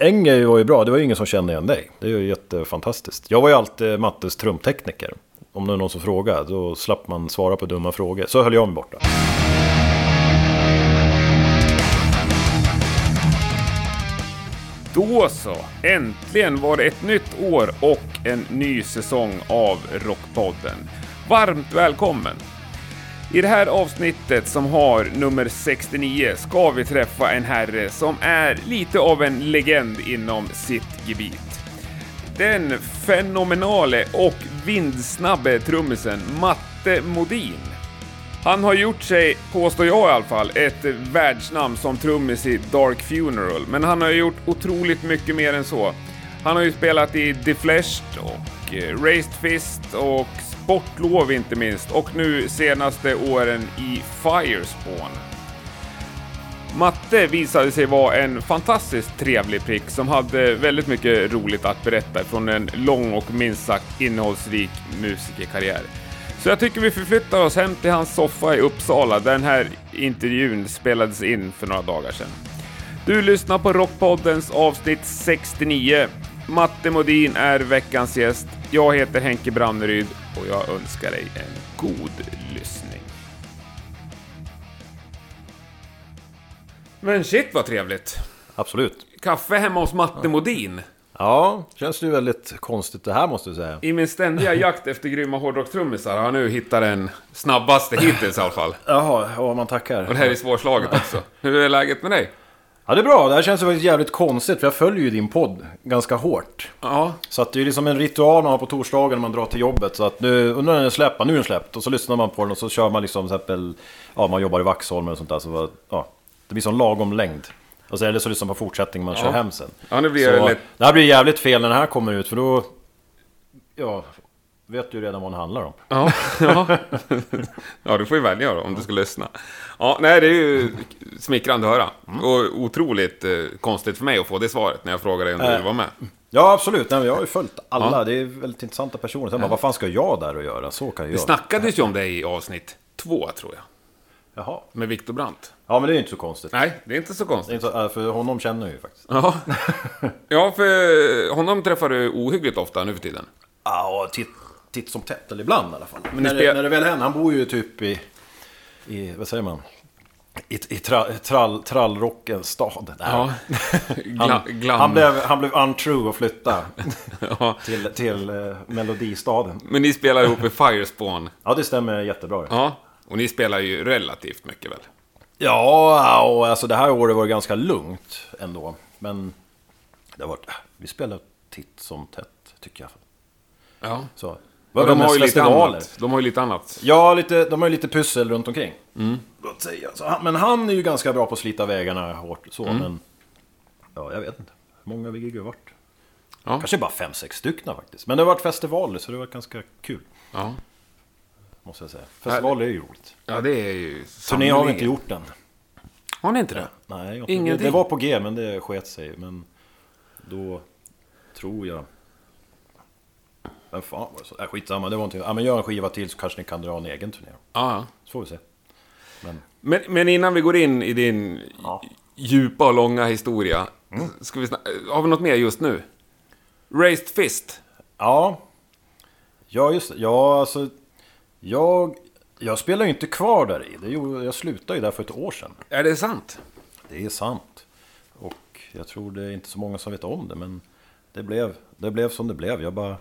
Enge var ju bra, det var ju ingen som kände igen dig. Det är ju jättefantastiskt. Jag var ju alltid Mattes trumtekniker. Om det är någon som frågar, då slapp man svara på dumma frågor. Så höll jag mig borta. Då så! Äntligen var det ett nytt år och en ny säsong av Rockpodden. Varmt välkommen! I det här avsnittet som har nummer 69 ska vi träffa en herre som är lite av en legend inom sitt gebit. Den fenomenale och vindsnabbe trummisen Matte Modin. Han har gjort sig, påstår jag i alla fall, ett världsnamn som trummis i Dark Funeral, men han har gjort otroligt mycket mer än så. Han har ju spelat i The och eh, Raised Fist och Sportlov inte minst och nu senaste åren i Firespawn. Matte visade sig vara en fantastiskt trevlig prick som hade väldigt mycket roligt att berätta från en lång och minst sagt innehållsrik musikerkarriär. Så jag tycker vi förflyttar oss hem till hans soffa i Uppsala där den här intervjun spelades in för några dagar sedan. Du lyssnar på Rockpoddens avsnitt 69. Matte Modin är veckans gäst. Jag heter Henke Branneryd och jag önskar dig en god lyssning. Men shit vad trevligt! Absolut. Kaffe hemma hos Matte Modin. Ja, känns det ju väldigt konstigt det här måste jag säga. I min ständiga jakt efter grymma hårdrockstrummisar har jag nu hittat den snabbaste hittills i alla fall. Jaha, ja man tackar. Och det här är svårslaget också. Hur är läget med dig? Ja det är bra, det här känns ju faktiskt jävligt konstigt för jag följer ju din podd ganska hårt. Ja, Så att det är liksom en ritual man har på torsdagen när man drar till jobbet. Så att nu, undrar när den Ja, nu är den släppt. Och så lyssnar man på den och så kör man liksom till exempel, ja man jobbar i Vaxholm eller sånt där. Så ja, det blir sån lagom längd. Och så det så lyssnar man på fortsättningen man kör Ja. hem sen. Ja, nu blir det så, lätt- det här blir jävligt fel när den här kommer ut för då... Ja, vet du ju redan vad den handlar om. ja, ja. ja, du får ju välja då om du ska lyssna. Ja, nej, det är ju smickrande att höra. Och otroligt eh, konstigt för mig att få det svaret när jag frågar dig om du vill vara med. Ja absolut, Nej, men jag har ju följt alla. Ja. Det är väldigt intressanta personer. Sen bara, vad fan ska jag där och göra? Så kan jag Det göra. snackades ju om dig i avsnitt två, tror jag. Jaha. Med Viktor Brandt. Ja men det är ju inte så konstigt. Nej, det är inte så Det är konstigt. inte så, äh, för honom känner jag ju faktiskt. Ja, ja för honom träffar du ohyggligt ofta nu för tiden. Ja, och titt, titt som tätt, eller ibland i alla fall. ni när, spel- det, när det väl händer, han bor ju typ i, i vad säger man? I, i tra, trall, trallrockens stad. Ja. Han, han, blev, han blev untrue och flyttade ja. till, till eh, melodistaden. Men ni spelar ihop i Firespawn. Ja, det stämmer jättebra. Ja, och ni spelar ju relativt mycket väl? Ja, och alltså det här året var ganska lugnt ändå. Men det har varit, vi spelar titt som tätt, tycker jag. Ja. Så. Och Var de har ju lite annat. De har ju lite annat. Ja, lite, de har ju lite pussel runt omkring. Låt säga. Så, han- men han är ju ganska bra på att slita vägarna hårt så, men... Ja, jag vet inte. Hur många vi gig har varit? Ja. Kanske bara fem, sex stycken faktiskt. Men det har varit festivaler, så det varit ganska kul. Ja, Måste jag säga. Festivaler är ju roligt. ja det är ju... Turné har vi inte gjort än. Har ni inte det? Nej, Ingenting. det var på G, men det sket sig. Men då tror jag... Vem fan var det så? Äh, skitsamma, det var inte... Ja, men gör en skiva till så kanske ni kan dra en egen turné. Ja. Så får vi se. Men... Men, men innan vi går in i din Ja. djupa och långa historia. Ska vi sna- har vi något mer just nu? Raised Fist. Ja. Ja, just det. Ja, alltså. Jag, jag spelar ju inte kvar där i. Det gjorde, jag slutade ju där för ett år sedan. Är det sant? Det är sant. Och jag tror det är inte så många som vet om det. Men det blev, det blev som det blev. Jag bara...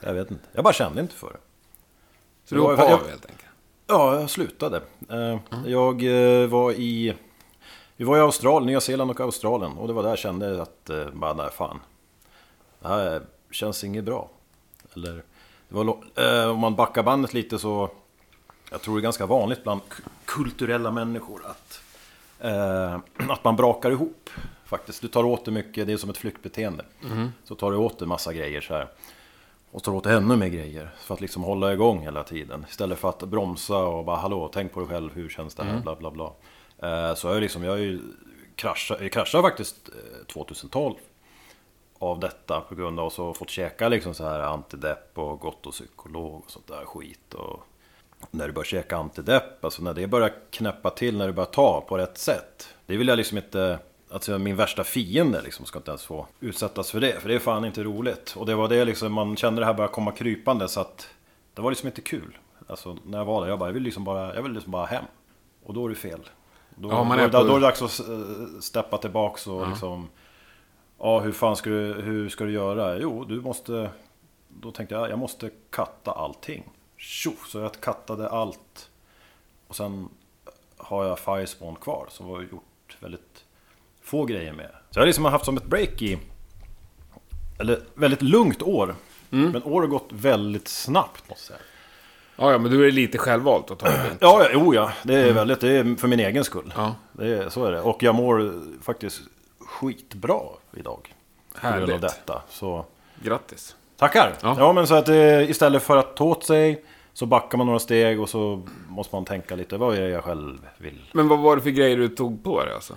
Jag vet inte. Jag bara kände inte för det. Så du hoppade av helt enkelt? Ja, jag slutade. Eh, Jag eh, var i... Vi var i Australien, Nya Zeeland och Australien. Och det var där jag kände att, eh, bara nej fan. Det här känns inget bra. Eller, var, om man backar bandet lite så... Jag tror det är ganska vanligt bland kulturella människor att... Att man brakar ihop. Faktiskt. Du tar åt dig mycket, det är som ett flyktbeteende. Så tar du åt dig massa grejer så här. Och tar åt ännu mer grejer för att liksom hålla igång hela tiden. Istället för att bromsa och bara hallå, tänk på dig själv, hur känns det här, bla bla bla. Eh, så jag, liksom, jag kraschat, jag kraschade faktiskt eh, 2012 av detta på grund av att fått käka liksom så här antidepp och gått och psykolog och sånt där skit. Och när du börjar käka antidepp, alltså när det börjar knäppa till, när du börjar ta på rätt sätt. Det vill jag liksom inte Alltså min värsta fiende liksom ska inte ens få utsättas för det. För det är fan inte roligt. Och det var det liksom, man kände det här börja komma krypande så att det var liksom inte kul. Alltså när jag var där, jag bara, jag vill liksom bara, jag vill liksom bara hem. Och då är det fel. Då, Ja, man är då, på- då är det dags att eh, steppa tillbaks och liksom... Ja, hur fan ska du, hur ska du göra? Jo, du måste... Då tänkte jag, jag måste katta allting. Tjoff, så jag kattade allt. Och sen har jag Firespawn kvar, som var gjort väldigt få grejer med. Så jag har liksom haft som ett break i... Eller väldigt lugnt år. Mm. Men år har gått väldigt snabbt, måste jag säga. Ja, ja, men du är lite självvalt att ta det lugnt. Ja, ja, jo ja. Det är väldigt, det är för min egen skull. Ja. Det är, så är det. Och jag mår faktiskt skitbra idag. På grund av Härligt. detta. Så Grattis. tackar! Ja. Ja, men så att eh, istället för att ta åt sig så backar man några steg och så måste man tänka lite vad är det jag själv vill. Men vad var det för grejer du tog på dig alltså?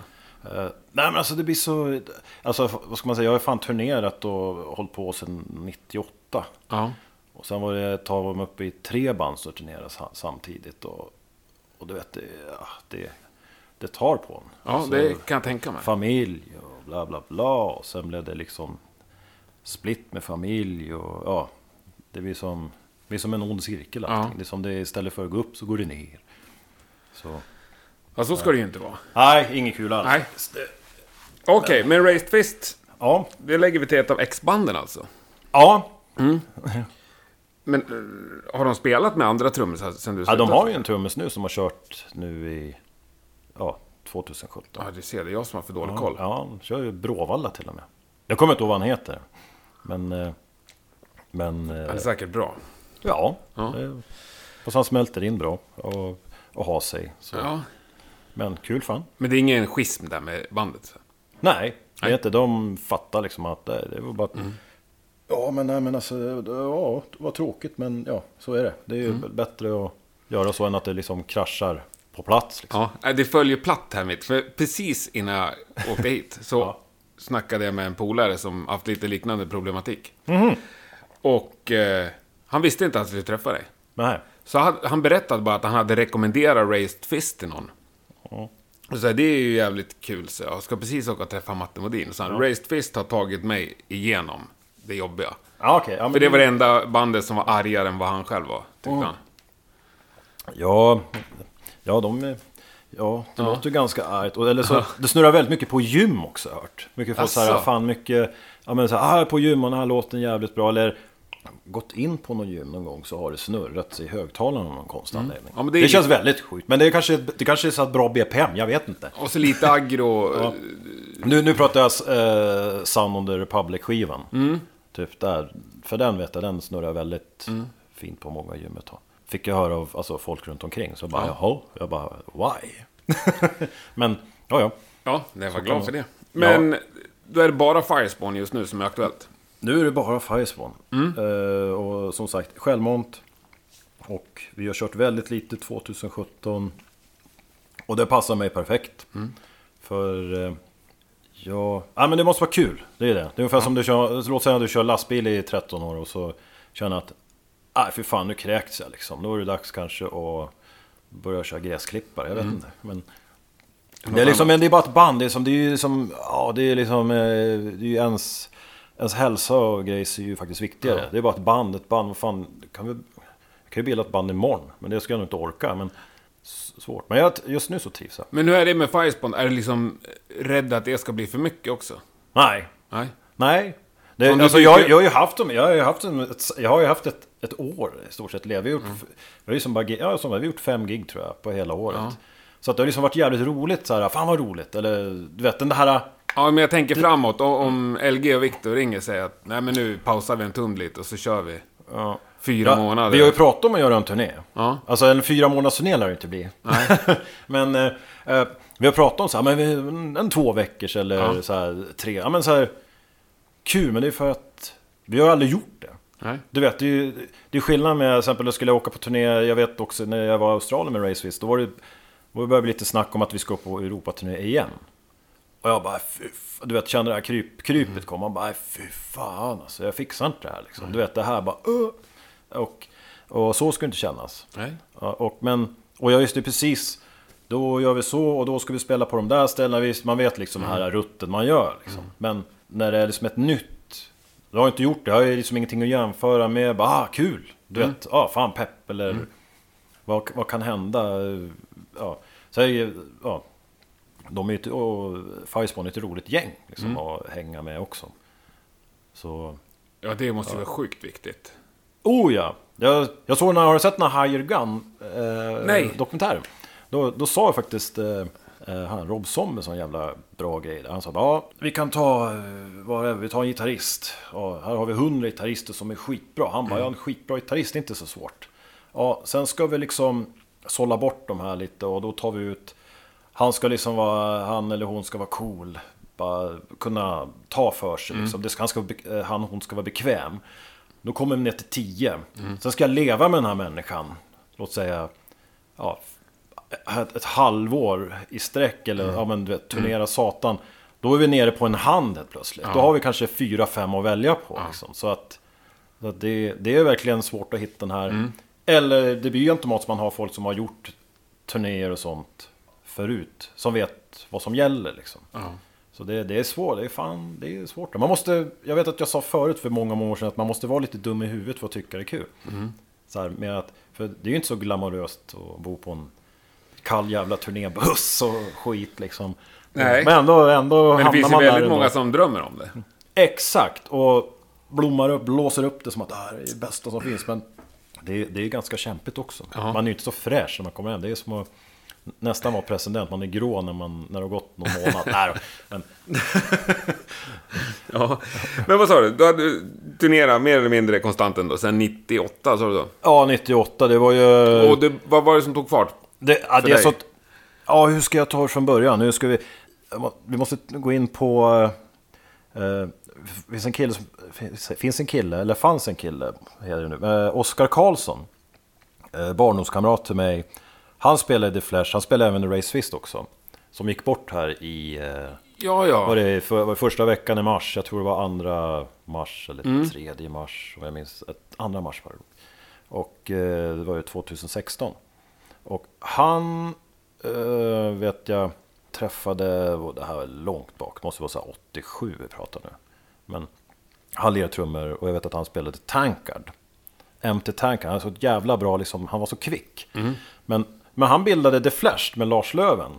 Eh, nej men alltså det blir så... Alltså vad ska man säga, jag har fan turnerat och hållit på sedan 98. Ja. Och sen var det ett tag var de uppe i tre band som turnerade sa- samtidigt. Och, och du vet, det, ja, det, det tar på en. Ja, Alltså, det kan jag tänka mig. familj och bla bla bla. Och sen blev det liksom split med familj och ja. Det blir som, det blir som en ond cirkel allting. Ja. Det är som det istället för att gå upp så går det ner. Så. Ja, så ska det ju inte vara. Nej, inget kul alls. Nej. Okej, men Raised Fist, Ja. det lägger vi till ett av X-banden alltså. Ja. Men eh, har de spelat med andra trummisar sen du ja, de slutade? har ju en trummis nu som har kört nu i ja, 2017. Ja, du ser, det jag som har för dålig koll. Ja, han kör ju Bråvalla till och med. Jag kommer inte ihåg vad han heter. Men... eh, Men... eh, Han är säkert bra. Ja. Ja. ja. Fast han smälter in bra och, och har sig. Så. Ja. Men kul fan. Men det är ingen schism där med bandet? så. Nej, Nej. vet inte. De fattar liksom att det, det var bara... att- Ja, men, nej, men alltså... Ja, det var tråkigt men ja, så är det. Det är ju bättre att göra så än att det liksom kraschar på plats. Liksom. Ja, det följer platt här mitt. För precis innan jag åkte hit så Ja. snackade jag med en polare som haft lite liknande problematik. Mhm. Och eh, han visste inte att han skulle träffa dig. Nej. Så han, han berättade bara att han hade rekommenderat Raised Fist till någon. Och så här, det är ju jävligt kul, så jag ska precis åka och träffa Matte Modin. Så han, Raised Fist har tagit mig igenom det jobbiga. Ja, okej. Ja, För det var det enda bandet som var argare än vad han själv var, tyckte han. Ja, ja de... Ja, det låter ju ganska argt. Och, eller så, det snurrar väldigt mycket på gym också hört. Mycket folk såhär, Asså? fan mycket... Ja men såhär, ah, på gym och den här låten jävligt bra. Eller gått in på någon gym någon gång så har det snurrat i högtalarna av någon konstig anledning. Mm. Ja, det det känns ju- väldigt sjukt. Men det är kanske, det kanske är så att bra BPM, jag vet inte. Och så lite aggro. eh, Nu, nu pratar jag eh, Sound on the Republic-skivan. Mm. Typ där. För den vet jag, den snurrar väldigt fint på många gym ett tag. Fick jag höra av alltså, folk runt omkring. Så bara, jaha. Jag bara, why? Men, ja ja. Ja, jag var kan glad för det. Men då är det bara Firespawn just nu som är aktuellt. Nu är det bara Firespawn. Mm. Eh, och som sagt, självmant. Och vi har kört väldigt lite 2017. Och det passar mig perfekt. Mm. För... Eh, ja, ja, men det måste vara kul. Det är det. Det är ungefär som du kör... Låt säga att du kör lastbil i 13 år och så känner att... Nej, för fan, nu kräks jag liksom. Då är det dags kanske att börja köra gräsklippare. Jag vet Mm. inte. Men... Det är liksom, men det är bara ett band. Det är, som, det är ju som, ja det är liksom, eh, det är ju ens, ens hälsa och grejer är ju faktiskt viktigare. Ja. Det är bara ett band, ett band, vad fan, kan vi, jag kan ju bilda ett band imorgon. Men det ska jag nog inte orka, men svårt. Men jag, just nu så trivs jag. Men hur är det med Firespawn? Är du liksom rädd att det ska bli för mycket också? Nej, Nej? nej. Det, alltså, tycker- jag, jag har ju haft jag har ju haft, ett, jag har ju haft ett, ett år i stort sett. Vi har gjort, Mm. vi har ju som bara, ja, som, vi har gjort fem gig tror jag på hela året. Ja. Så att det har liksom varit jävligt roligt så här, fan vad roligt. Eller du vet den här... Ja, men jag tänker framåt. Om LG och Viktor ringer och säger att nej men nu pausar vi en tum lite och så kör vi Ja. fyra Ja, månader. Vi har ju pratat om att göra en turné. Ja. Alltså en fyra månaders turné lär det inte bli. men eh, eh, vi har pratat om så här, men vi, en, två veckors eller Ja. så här, tre. Ja men så här, kul, men det är för att vi har aldrig gjort det. Nej. Du vet, det är ju det är skillnad med, till exempel, skulle jag åka på turné, jag vet också när jag var i Australien med Racewiz, då var det, började det bli lite snack om att vi ska på Europaturné igen. Och jag bara, fy, f- du vet, kände det här kryp, krypet komma, man bara, fy fan alltså, jag fixar inte det här liksom. Du vet, det här bara, uh. och, och så ska det inte kännas. Nej. Och, men, och jag visste ju precis Då gör vi så och då ska vi spela på de där ställena. Visst, man vet liksom Mm. här rutten man gör. Liksom. Men när det är liksom ett nytt. Du har inte gjort det, jag har liksom ingenting att jämföra med. Bara, ah, kul! Du Mm. vet, ah, fan pepp eller vad, vad kan hända? Ja, så ju, ja, de är ju ett, och Firespawn är ett roligt gäng liksom, Mm. att hänga med också. Så... Ja, det måste ju vara sjukt viktigt. Oh ja! Jag, jag såg när, har du sett den här Higher Gun eh, Nej. dokumentären? Då, då sa jag faktiskt eh, eh, han Rob Sommer sån jävla bra grej. där. Han sa ja, vi kan ta, eh, vad är vi tar en gitarrist. Ja, här har vi hundra gitarrister som är skitbra. Han bara, ja en skitbra gitarrist det är inte så svårt. Ja, sen ska vi liksom sålla bort de här lite och då tar vi ut han ska liksom vara, han eller hon ska vara cool. Bara kunna ta för sig liksom. Det ska, han, ska, eh, han hon ska vara bekväm. Då kommer vi ner till 10. Sen ska jag leva med den här människan. Låt säga ja, ett, ett halvår i sträck. Eller ja, men, du vet, turnera satan. Då är vi nere på en hand helt plötsligt. Då har vi kanske fyra, fem att välja på. Liksom. Så att, så att det, det är verkligen svårt att hitta den här. Eller det blir ju automatiskt man har folk som har gjort turnéer och sånt förut. Som vet vad som gäller liksom. Så det, det är svårt, det är fan, det är svårt. Man måste, jag vet att jag sa förut för många, många år sedan att man måste vara lite dum i huvudet för att tycka det är kul. Så här, med att, för det är ju inte så glamoröst att bo på en kall jävla turnébuss och skit liksom. Nej. Men ändå, ändå Men det finns ju väldigt många som drömmer om det. Exakt, och blommar upp, blåser upp det som att det här är det bästa som finns. Men det är, det är ganska kämpigt också. Ja. Man är ju inte så fräsch när man kommer hem. Det är som att nästan vara president. Man är grå när, man, när det har gått någon månad. Nej, men, Ja. Men vad sa du? Du hade turnerat mer eller mindre konstant ändå, sen 98 sa du då? ja, 98, det var ju... Och det, vad var det som tog fart? Det, ja, det är så att, ja, hur ska jag ta det från början? Nu ska vi... Vi måste gå in på... Eh, finns en kille finns, en kille, eller fanns en kille, heter det nu. Eh, Oskar Karlsson. Eh, barndomskamrat till mig. Han spelade The Flash, han spelade även Race Fist också. Som gick bort här i... Eh, Ja, ja. var det för, var det första veckan i mars? Jag tror det var andra mars eller Mm. tredje mars. Om jag minns. Ett, andra mars var det. Och det var ju 2016. Och han vet jag träffade, det här är långt bak, måste vara så här 87 vi pratar nu. Men han lirade trummor och jag vet att han spelade Tankard. MT Tankard, han var så jävla bra, liksom, han var så kvick. Men, men han bildade The Flash med Lars Löven.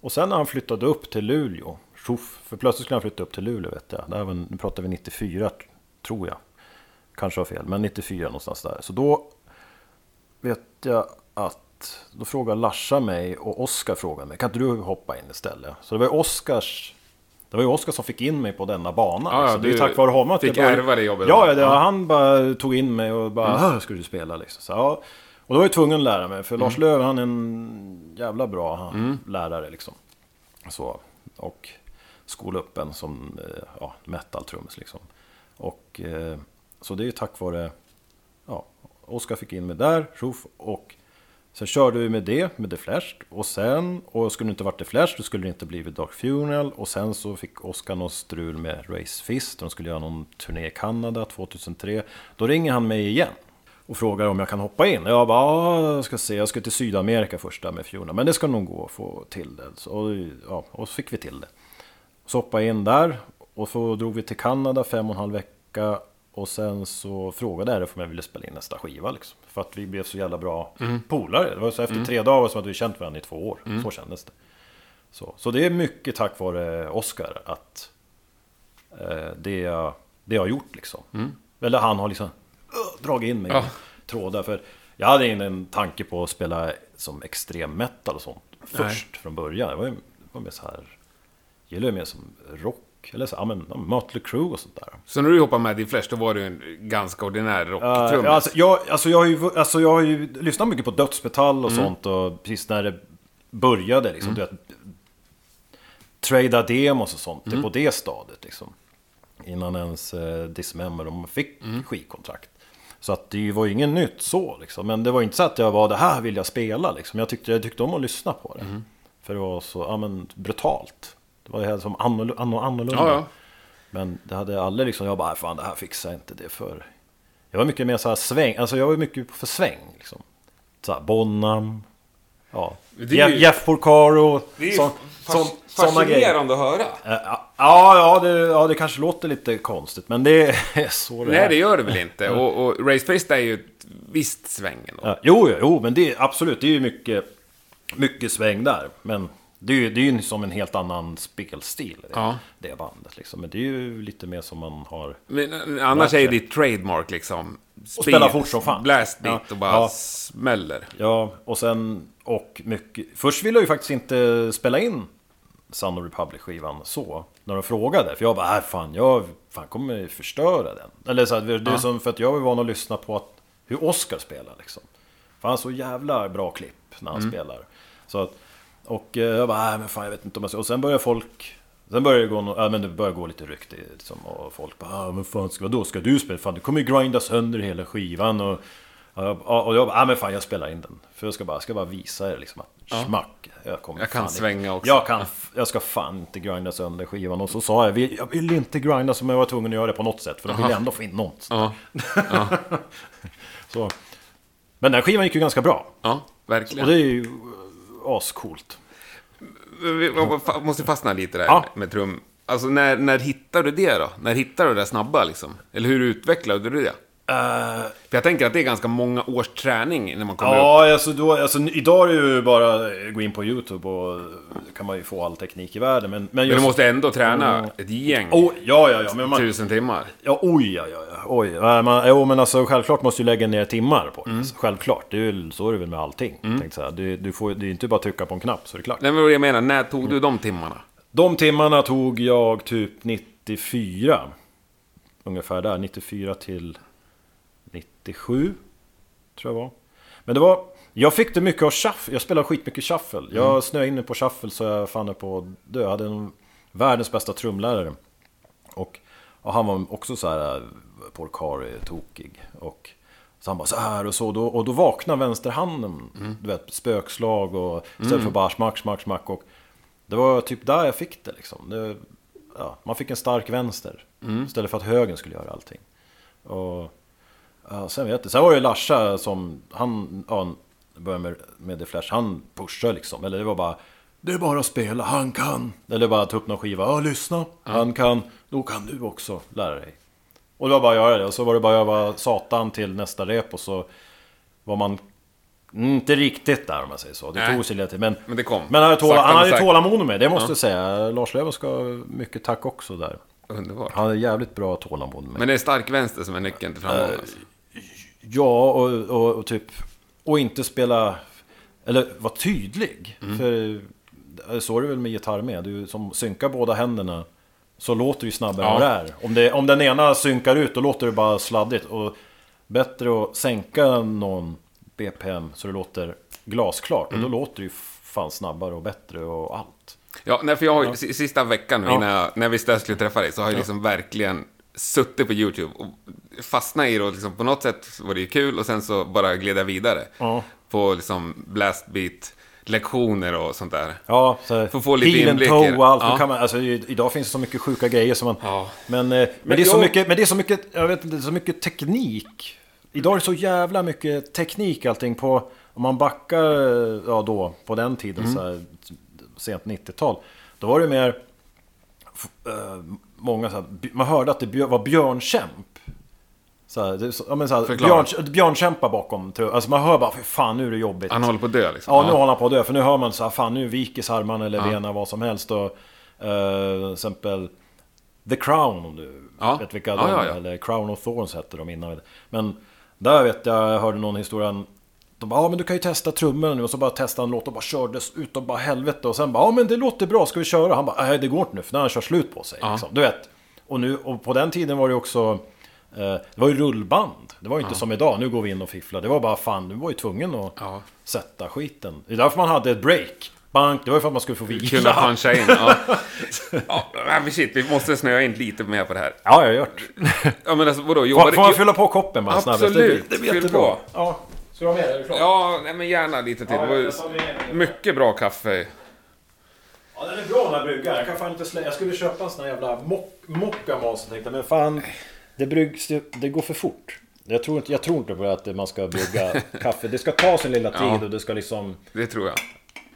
Och sen när han flyttade upp till Luleå, tjoff, för plötsligt skulle han flytta upp till Luleå vet jag. Var, nu pratar vi 94 tror jag. Kanske har fel, men 94 någonstans där. Så då vet jag att då frågade Larsa mig och Oskar frågade mig, kan inte du hoppa in istället? Så det var Oskars det var ju Oskar som fick in mig på denna bana. Ja, ja, så det är tack vare honom att fick jag ärva det jobbet. Ja, det, Ja. han bara tog in mig och bara "Hö, ska du spela liksom. Så, ja. Och då var jag tvungen att lära mig, för Lars Lööf han är en jävla bra han, lärare liksom. Så, och skola upp en som eh, ja, metal-trummis liksom. Och eh, så det är ju tack vare, ja, Oskar fick in mig där, tjoff, och sen körde vi med det, med The Flash. Och sen, och skulle det inte varit The Flash, då skulle det inte blivit Dark Funeral. Och sen så fick Oskar någon strul med Race Fist, de skulle göra någon turné i Kanada 2003. Då ringer han mig igen. Och frågar om jag kan hoppa in. Jag bara, jag ska se, jag ska till Sydamerika först där med Funeral. Men det ska nog gå att få till det. Så, ja, och så fick vi till det. Så hoppade jag in där och så drog vi till Kanada fem och en halv vecka. Och sen så frågade RF om jag ville spela in nästa skiva liksom. För att vi blev så jävla bra polare. Det var så efter tre dagar som att vi känt varandra i två år. Så kändes det. Så, så det är mycket tack vare Oscar att eh, det, jag, det jag har gjort liksom. Eller han har liksom uh, dragit in mig Ja. i trådar. För jag hade ingen tanke på att spela som extrem metal och sånt först från början. Det var ju det var mer så här, jag gillar ju mer som rock. Eller så, ja men Mötley Crüe och sånt där. Så när du hoppade med i Flash, då var du en ganska ordinär Uh, rocktrummis. ja, alltså, jag, alltså, jag, har ju, alltså, jag har ju lyssnat mycket på dödsmetall och sånt och precis när det började liksom, du vet, Trada demos och sånt, det är på det stadiet liksom. Innan ens eh, Dismember, de fick skivkontrakt. Så att det var ju inget nytt så liksom. Men det var inte så att jag var det här vill jag spela liksom. Jag tyckte, jag tyckte om att lyssna på det. För det var så, ja men brutalt. Det var helt som annorl- anno- annorlunda. Ja, ja. Men det hade aldrig liksom, jag bara, fan det här fixar jag inte det för. Jag var mycket mer så här sväng, alltså jag var mycket för sväng liksom. Så här, Bonham, ja. Det är Jeff, ju- Jeff Porcaro, Det är ju sån, sån, fascinerande att höra. Eh, Ja, ja, det, ja, det kanske låter lite konstigt, men det är så det Nej, är. det gör det väl inte. Och, och Race Fist är ju ett visst sväng ändå. Ja, jo, jo, men det är absolut, det är ju mycket, mycket sväng där. Men det är ju, det är ju som en helt annan spelstil, det, Ja. det bandet liksom. Men det är ju lite mer som man har... Men eh, annars är det ditt trademark liksom. Och spela fort som fan. Blast beat Ja. och bara Ja. smäller. Ja, och sen, och mycket... Först ville jag ju faktiskt inte spela in Son of Republic-skivan så, när de frågade. För jag bara, äh, fan, jag fan, kommer förstöra den. Eller så här, det är Ja. som, för att jag var van att lyssna på att, hur Oscar spelar liksom. För han har så jävla bra klipp när han spelar. Så att, och eh, jag bara, äh, men fan jag vet inte om jag ska... Och sen börjar folk... Sen börjar det gå, no- ja, men det börjar gå lite rykte liksom, och folk bara, ah, men fan ska, då ska du spela? Fan du kommer ju grinda sönder hela skivan och... Ja, och jag bara, ah, men fan jag spelar in den. För jag ska bara, jag ska bara visa er liksom att smack. Jag, kommer Jag kan svänga inte, också. Jag, kan, jag ska fan inte grinda sönder skivan. Och så sa jag, "Vi- jag vill inte grinda som jag var tvungen att göra det på något sätt. För de vill ändå få in något. Ja, Så. Men den skivan gick ju ganska bra. ja Och verkligen. det är ju ascoolt. Fa- måste fastna lite där Ja. med trum. Alltså när, när hittar du det då? När hittar du det snabba liksom? Eller hur utvecklade du det? För jag tänker att det är ganska många års träning när man kommer upp. Ja, alltså, då, alltså idag är det ju bara att gå in på YouTube och kan man ju få all teknik i världen. Men, men Men just... du måste ändå träna Mm. ett gäng. Oh, ja, ja, ja. Men man, Tusen timmar. Ja, oj, ja, ja, ja, oj. Ja, man, jo, men alltså självklart måste du lägga ner timmar på det. Mm. Självklart, det är ju, så är det väl med allting. Tänkte säga. Du, du får, det är inte bara att trycka på en knapp så är det klart. Nej, men vad jag menar, när tog du de timmarna? De timmarna tog jag typ 94. Ungefär där, 94 till 97. Tror jag var. Men det var... Jag fick det mycket av shuffle. Jag spelade skitmycket shuffle. Jag Mm. snöade in på shuffle så jag fann det på att dö. Jag hade en världens bästa trumlärare. Och, och han var också så här Porcari-tokig. Och så han bara så här och så. Då, och då vaknade vänsterhanden. Du vet, spökslag och istället för bara smack, smack, smack. Och det var typ där jag fick det liksom. Det, ja, man fick en stark vänster. Istället för att högen skulle göra allting. Och ja, sen vet jag. Sen var det Larsa som, han, ja, började med, med The Flash. Han pushade liksom. Eller det var bara, det är bara att spela, han kan. Eller bara ta upp någon skiva, ja lyssna. Han kan, då kan du också lära dig. Och det var bara att göra det. Och så var det bara att öva satan till nästa rep. Och så var man inte riktigt där om man säger så. Det Nej. tog sig lite. Men, Men det kom. men han hade, tåla, han hade tålamod med det måste jag säga. Lars Lööf ska mycket tack också där. Underbart. Han hade jävligt bra tålamod med Men det är stark vänster som är nyckeln till framgång. Eh, alltså. Ja, och, och, och typ... Och inte spela... Eller vara tydlig. Mm. För så är det väl med gitarr med. Du som synkar båda händerna. Så låter ju snabbare Ja. än vad det är. Om, det, om den ena synkar ut, då låter det bara sladdigt. Och bättre att sänka någon BPM så det låter glasklart. Mm. Och då låter det ju fan snabbare och bättre och allt. Ja, nej, för jag har ju, si- sista veckan nu Ja. innan jag, när vi skulle träffa dig så har jag liksom verkligen suttit på YouTube och fastnat i det och liksom på något sätt var det ju kul och sen så bara gled jag vidare. Ja. På liksom blastbeat lektioner och sånt där. Ja, så Får få lite inblick toe och allt. Ja. Kan man, alltså, idag finns det så mycket sjuka grejer som man... Ja. Men, eh, men, Men det är så jag- mycket, men det är så mycket, jag vet inte, så mycket teknik. Idag är det så jävla mycket teknik allting på... Om man backar, eh, ja då, på den tiden, Mm. så här, sent 90-tal. Då var det mer... eh, många så här, man hörde att det var björnkämp. Så här, det, så, ja, men så här, björn, björnkämpa bakom. Alltså man hör bara, för fan nu är det jobbigt. Han håller på att dö liksom. Ja, nu håller han på att dö. För nu hör man så här, fan nu viker armarna eller Ja. benen, vad som helst. Och, eh, till exempel The Crown, om du Ja. vet vilka Ja, de ja. Eller Crown of Thorns hette de innan. Men där vet jag, jag hörde någon historia. De bara, ja men du kan ju testa trummorna nu. Och så bara testade han låt och bara kördes ut och bara helvete. Och sen bara, ja men det låter bra, ska vi köra? Han bara, nej det går inte nu för har han kört slut på sig. Ja. Liksom. Du vet. Och, nu, och på den tiden var det också eh, det var ju rullband. Det var ju inte som idag, nu går vi in och fifflar. Det var bara fan, du var ju tvungen att Ja. sätta skiten. Det är därför man hade ett break. Bank, det var ju för att man skulle få Kunna vila. puncha in. Ja. ja, men shit, vi måste snöa in lite mer på det här. Ja, jag har gjort. Ja, men alltså vadå? Får, Jobbar får man du... fylla på koppen bara snabbt? Absolut, Det blir fyll på. Ja. Ska du ha med? Är du klar? Ja, nej, men gärna lite till. Ja, Det var ju jag tar med- mycket bra kaffe. Ja, den är bra den här bryggan. Jag kan fan inte slä... Jag skulle köpa en sån här jävla mock, mocka mas tänkte jag, men fan. Det bryggs ju- det går för fort. Jag tror, inte, jag tror inte på att man ska brygga kaffe. Det ska ta sin lilla tid Ja. och det ska liksom... Det tror jag.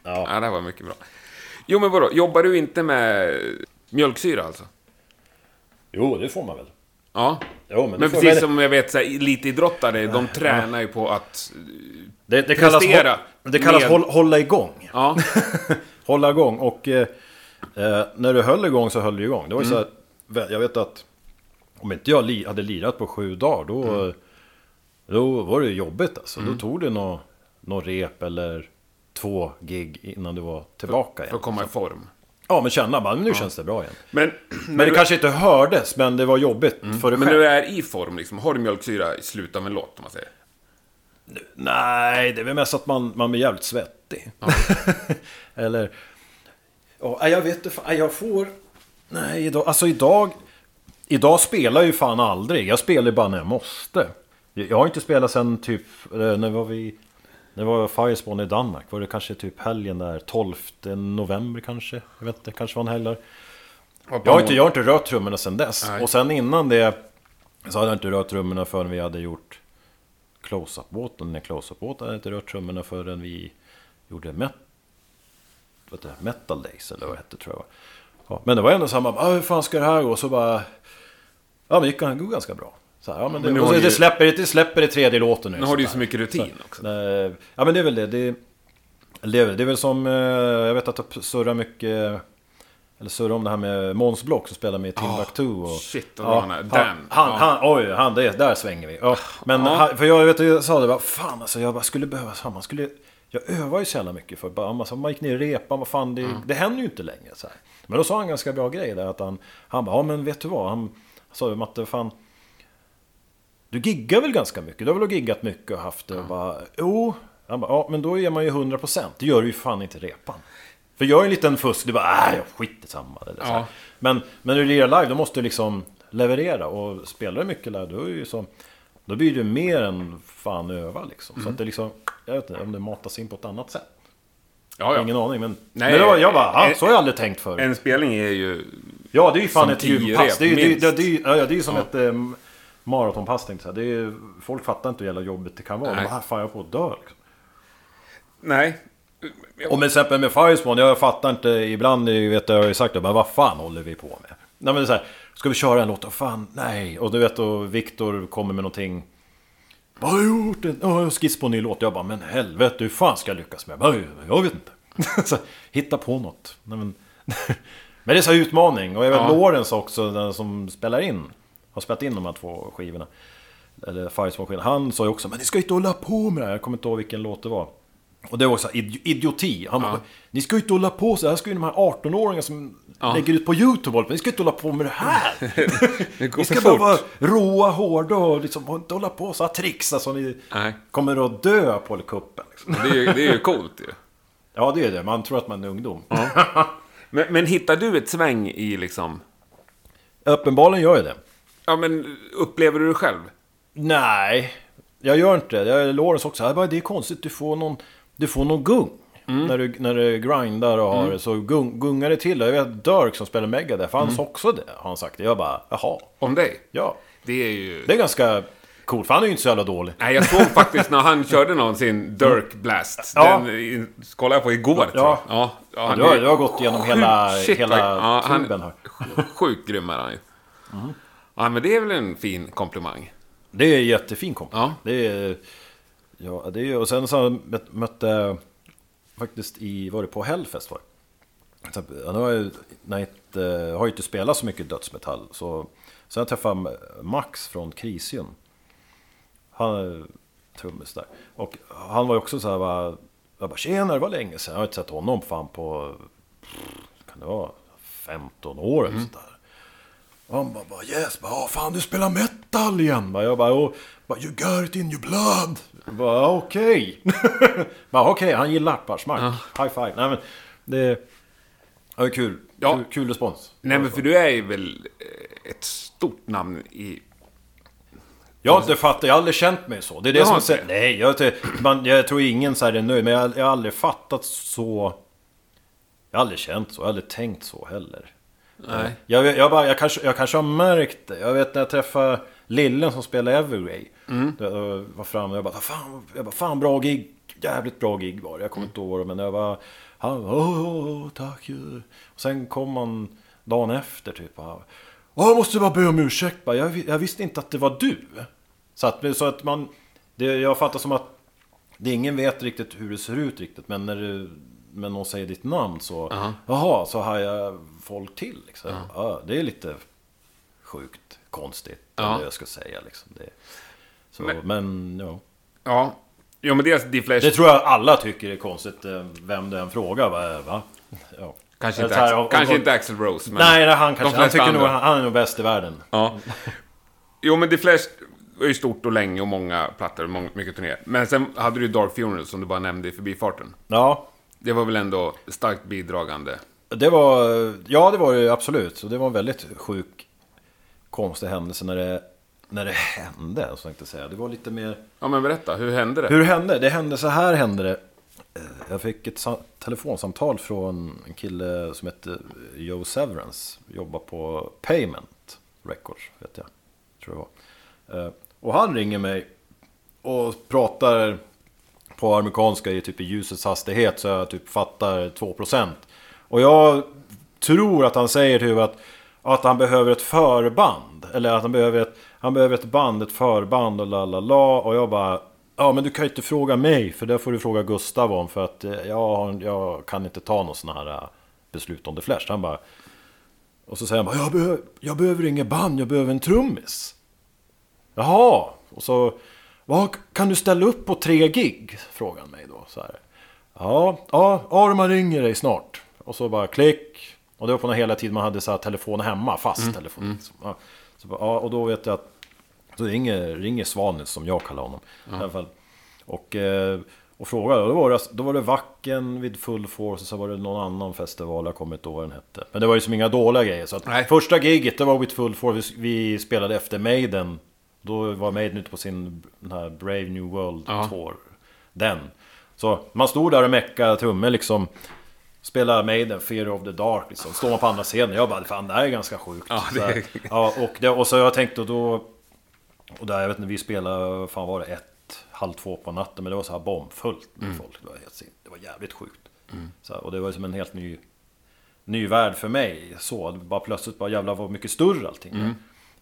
Ja. Ja, det här var mycket bra. Jo, men vadå? Jobbar du inte med mjölksyra alltså? Jo, det får man väl. Ja. Jo, men, Men precis som jag vet, så här, elitidrottare, de tränar ju på att... det, det kallas, prestera det kallas med- håll, hålla igång. Ja, hålla igång. Och eh, eh, när du höll igång så höll du igång. Det var ju Mm. så här, jag vet att om inte jag li, hade lirat på sju dagar då, Mm. då var det jobbigt alltså. Då tog det nå nå rep eller två gig innan du var tillbaka för igen. att komma i form. Ja, men känna bara, nu känns det bra igen. Men, Men det kanske inte hördes, men det var jobbigt för dig Mm. men själv. du är i form liksom. Har du mjölksyra i slutet av en låt, om man säger? Nej, det är väl mest att man, man blir jävligt svettig. Eller... Ja, jag vet inte, jag får... Nej, idag, alltså idag... Idag spelar jag ju fan aldrig. Jag spelar ju bara när jag måste. Jag har inte spelat sen typ... eh, När var vi... När var Firespawn i Danmark? Var det kanske typ helgen där? 12 november kanske? Jag vet inte, kanske var en helg där. Jag har inte, jag har inte rört trummorna sen dess. Nej. Och sen innan det så hade jag inte rört trummorna förrän vi hade gjort Close-Up-båten. Nej, Close-Up-båten hade jag inte rört trummorna förrän vi gjorde met vad det? Metal Days eller vad det hette tror jag. Ja, men det var ändå samma, ah, hur fan ska det här gå? Så bara... Ja men det gick det ganska bra. Så här, ja, men det, Men och så, det, släpper, det släpper i tredje låten nu. Nu har du ju så så mycket rutin också. Eh, Ja men det är väl det. Det, det, är, väl- det är väl som, eh, jag vet att det surrar mycket, eller surrar om det här med Måns Block som spelar med Timbuktu. och, shit, vad bra han är. han, Damn. han, Ja. han, oj, han, det, där svänger vi. Ja, men Ja. han, för jag vet, jag sa det bara, fan alltså jag bara skulle behöva samma. Skulle, jag övar ju så jävla mycket för bara, alltså, man gick ner i repan, vad fan, det, Mm. det händer ju inte längre. Så här. Men då sa han en ganska bra grej där, att han, han bara, ja men vet du vad, han, han sa ju Matte, fan, du giggar väl ganska mycket? Du har väl giggat mycket och haft det? Bara, jo. Han bara, ja men då är man ju 100%. Det gör du ju fan inte repan. För jag är en liten fusk, du bara, äh, skit i samma. Eller så här. Ja. Men, men när du lirar live, då måste du liksom leverera. Och spelar du mycket live, då är ju så... Då blir det mer än fan öva liksom. Så att det liksom, jag vet inte om det matas in på ett annat sätt. Ja, ja. Ingen aning, men... Nej, men var, jag bara, ah, så har jag aldrig tänkt förut. En spelning är ju... Ja, det är ju fan ett gympass. Det är ju det, ja, det är ju som Ja. ett maratonpass tänkte jag säga. det är, Folk fattar inte hur jävla jobbigt det kan vara. Nej. De bara, "Ah, fan jag på att dö liksom. Nej. Och med exempel med Firespawn, jag fattar inte ibland, jag vet jag har ju sagt det, men vad fan håller vi på med? Nej men så här, ska vi köra en låt? Fan, nej. Och du vet, och Viktor kommer med någonting. Vad har jag gjort? En oh, skiss på en ny låt. Jag bara, men helvete, hur fan ska jag lyckas med? Jag, jag vet inte. så, hitta på något. Nej, men, men det är så här utmaning. Och jag vet Ja. Lawrence också, den som spelar in, har spelat in de här två skivorna. Eller Firespawn-skivorna. Han sa ju också, men ni ska ju inte hålla på med det här. Jag kommer inte ihåg vilken låt det var. Och det var så här, idi- idioti. Han bara, ni ska ju inte hålla på så här. ska ju de här 18-åringarna som Ja. lägger ut på YouTube hålla på. Ni ska inte hålla på med det här. Det Ni ska bara vara råa, hårda och liksom och inte hålla på så här trixa som ni Nej. kommer att dö på kuppen. Liksom. Det är ju, det är ju coolt ju. Ja, det är det. Man tror att man är ungdom. Men, men hittar du ett sväng i liksom... Uppenbarligen gör jag det. Ja, men upplever du det själv? Nej, jag gör inte det. Jag Lawrence också. Jag bara, det är konstigt, du får någon, du får någon gung. Mm. När, du, när du grindar och har det, så gung, gungar det till. Jag vet Dirk som spelar Megadeth, han Mm. också det. Har han sagt. Jag bara, jaha. Om dig? Ja, Det är ju... det är ganska coolt, för han är ju inte så jävla dålig. Nej, jag såg faktiskt när han körde någon sin Dirk Blast. Ja. Den kollade jag på igår, tror jag. Ja. Ja, ja, han Du har, är- du har gått igenom hela, Shit, hela ja, tuben här. Sjukt grym är han ju. Ja, men det är väl en fin komplimang. Det är jättefin kompis. Ja. Det är... Ja, det är... Och sen så mötte jag faktiskt i... Var det på Hellfest var det? Nu har jag, inte, jag har ju inte spelat så mycket dödsmetall. Så, så jag träffade Max från Krisium. Han är trummis där. Och han var ju också så här bara... Jag bara tjena, det var länge sedan. Jag har inte sett honom fan på... Kan det vara 15 år eller sådär. Och han bara, bara yes, bara, "Ah, fan du spelar metal igen. Bara, jag bara, oh, bara, you got it in your blood. Bara okej. bara okej, han gillar Apparsmack. High five. Nej men, det ja, kul. Ja. Kul, kul respons. Nej, men för du är ju väl eh, ett stort namn i... Jag har inte fattat, jag har aldrig känt mig så. Det är det Jag som inte. Nej, jag, inte, man, jag tror ingen så här är nöjd. Men jag, jag har aldrig fattat så... Jag har aldrig känt så, jag har aldrig tänkt så heller. Nej. Jag, jag, bara, jag, kanske, jag kanske har märkt det. Jag vet när jag träffade Lillen som spelade Evergrey. Jag var framme och jag bara, fan, jag bara, fan bra gig. Jävligt bra gig var det. Jag kommer inte ihåg det, men jag var, han, åh, åh, tack. Och sen kom han dagen efter typ. Åh, jag måste bara be om ursäkt. Bara, Jag, jag visste inte att det var du. Så att, så att man, det, jag fattar som att det ingen vet riktigt hur det ser ut riktigt. Men när, du, men någon säger ditt namn så, Aha. jaha, så hajar folk till. Liksom. Ja, det är lite sjukt konstigt, Ja. eller jag ska säga. Liksom. Det, så, Men- men, ja. Ja. Jo, men dels Deflash... Det tror jag alla tycker är konstigt, eh, vem det än frågar. Va? va? Ja. Kanske, inte, här, om- kanske om- inte Axl Rose, men... Nej, det är han kanske. Han tycker nog andra. han, han är nog bäst i världen. Ja. Jo, men Deflash var ju stort och länge och många plattor och många, mycket turnéer. Men sen hade du ju Dark Funeral som du bara nämnde i förbifarten. Ja, Det var väl ändå starkt bidragande. det var... Ja, det var det absolut. Så det var en väldigt sjuk, konstig händelse när det, när det hände, så tänkte jag säga. Det var lite mer... Ja, men berätta, hur hände det? Hur hände? Det hände så här hände det. Eh, Jag fick ett sa- telefonsamtal från en kille som hette Joe Severance. Jobbar på Payment Records, vet jag. Tror jag var. Eh, Och han ringer mig och pratar på amerikanska är typ i ljusets hastighet så jag typ fattar 2%. Och jag tror att han säger typ att, att han behöver ett förband. Eller att han behöver ett, han behöver ett band, ett förband och la la la. Och jag bara... Ja men du kan ju inte fråga mig för det får du fråga Gustav om för att eh, jag, jag kan inte ta någon sån här eh, beslut om the flash. Han bara... Och så säger han bara, jag, behöver, jag behöver inget band, jag behöver en trummis. Jaha, och så... Vad, kan du ställa upp på tre gig? Frågar han mig då. Så här. Ja, ja, Arman ringer dig snart. Och så bara klick. Och det var på den hela tiden man hade så här telefon hemma, fast telefon. liksom. Ja, så bara, ja, och då vet jag att... Så ringer, ringer Svanes, som jag kallar honom. I alla fall. Och, eh, och frågade, och då var, det, då var det Vacken vid Full Force och så var det någon annan festival, jag kommer inte ihåg vad den hette. Men det var ju som inga dåliga grejer. Så att Nej. första giget, det var vid Full Force, vi, vi spelade efter Maiden. Då var Maiden ute på sin den här Brave New World Ja. Tour. Den. Så man stod där och meckade trummor liksom. Spelade Maiden, Fear of the Dark liksom. Står man på andra scenen. Jag bara, fan det här är ganska sjukt. Ja, det Så är- ja, och, det, och så jag tänkte och då... Och där, jag vet inte, vi spelade, fan var det ett, halv två på natten. Men det var så här bombfullt med Mm. folk. Det var, helt, det var jävligt sjukt. Så här, och det var som en helt ny, ny värld för mig. Så, bara plötsligt bara jävlar vad mycket större allting. Mm.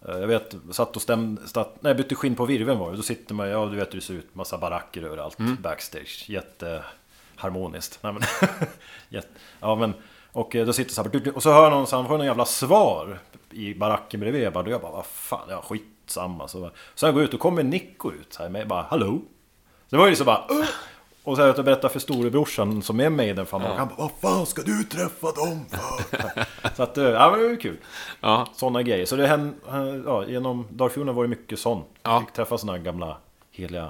Eh, Jag vet, satt och stämde, satt, nej bytte skinn på virven var det. Då sitter man, ja du vet hur det ser ut, massa baracker överallt. Mm. Backstage, jätteharmoniskt. Nej, men, jätte, ja men, och eh, då sitter så här, och så hör någon, så han får någon jävla svar i baracken bredvid. Jag bara, då jag bara, vad fan, ja skitsamma. Så, så jag går ut och kommer Nico ut så här med bara, hallå? Så det var ju så bara, "Ugh!" Och så här, jag berättar för storebrorsan som är Maiden fan Han bara, vad fan ska du träffa dem för? så att, eh, ja men det var kul. Ja. Sådana grejer. Så det hände, ja, genom Funeral var det mycket sånt. Ja. Fick träffa sådana gamla heliga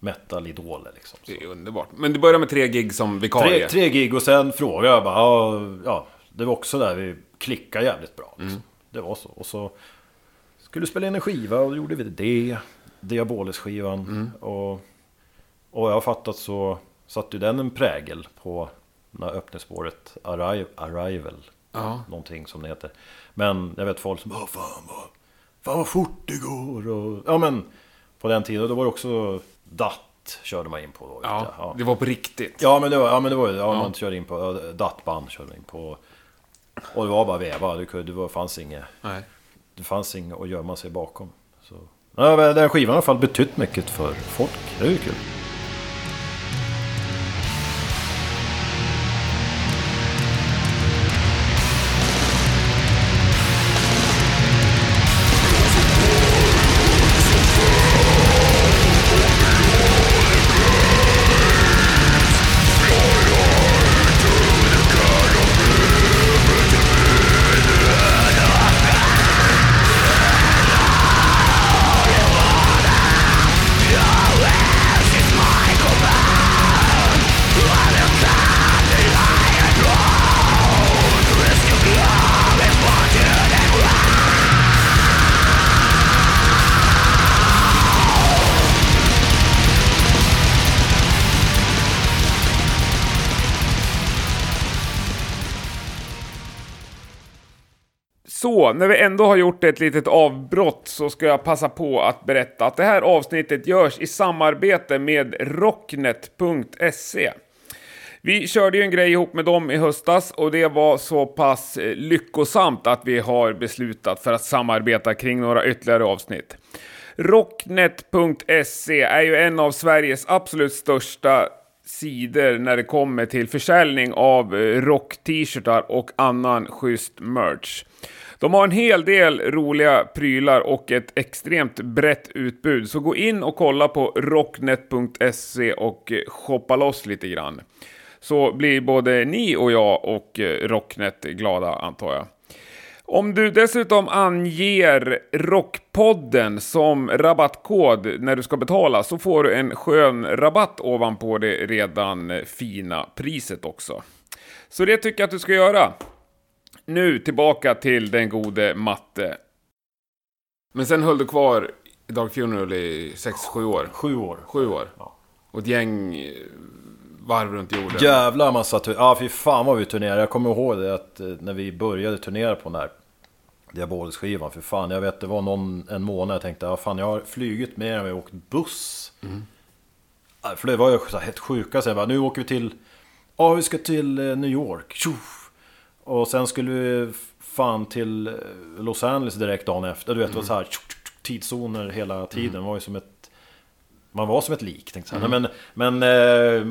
metal-idoler liksom. Så. Det är underbart. Men du började med tre gig som vikarie. Tre, tre gig och sen frågade jag bara, ja, ja, det var också där vi klickade jävligt bra. Liksom. Det var så. Och så skulle vi spela in en skiva och då gjorde vi det. Diabolis-skivan. Och, och jag har fattat så satte ju den en prägel på här öppningsspåret Arrival. Arrival Ja. Någonting som det heter. Men jag vet folk som bara, fan vad, fan vad fort det går. Och, ja men på den tiden, då var det också DAT körde man in på då. Ja, Ja. det var på riktigt. Ja men det var, ja, men det var ja, man körde in på, ja, DAT-band körde man in på. Och det var bara veva, det, kunde- det var, fanns inget, Nej. det fanns inget att gömma sig bakom. Så. Ja, den skivan har i alla fall betytt mycket för folk, det är ju kul. Då, när vi ändå har gjort ett litet avbrott, så ska jag passa på att berätta att det här avsnittet görs i samarbete med Rocknet.se. Vi körde ju en grej ihop med dem i höstas och det var så pass eh, lyckosamt att vi har beslutat för att samarbeta kring några ytterligare avsnitt. Rocknet.se är ju en av Sveriges absolut största sidor när det kommer till försäljning av eh, rock-t-shirtar och annan schysst merch. De har en hel del roliga prylar och ett extremt brett utbud, så gå in och kolla på rocknet.se och eh, shoppa loss lite grann. Så blir både ni och jag och eh, Rocknet glada antar jag. Om du dessutom anger Rockpodden som rabattkod när du ska betala så får du en skön rabatt ovanpå det redan eh, fina priset också. Så det tycker jag att du ska göra. Nu tillbaka till den gode matte. Men sen höll du kvar i Dark Funeral i 6-7 år? Sju år. 7 år? Ja. Och ett gäng eh, varv runt jorden? Jävla massa tur- Ja, fy fan vad vi turnerade. Jag kommer ihåg det att eh, när vi började turnera på den här Diabolus-skivan. För fan, jag vet det var någon, en månad jag tänkte, ja fan jag har flugit mer än vad jag åkt buss. Ja, För det var ju så här helt sjuka. Så jag bara, nu åker vi till, ja vi ska till eh, New York. Tjoff! Och sen skulle vi fan till eh, Los Angeles direkt dagen efter. Du vet, det var så här tidszoner hela tiden. Det var ju som ett... Man var som ett lik, tänkte jag. Men, men, eh,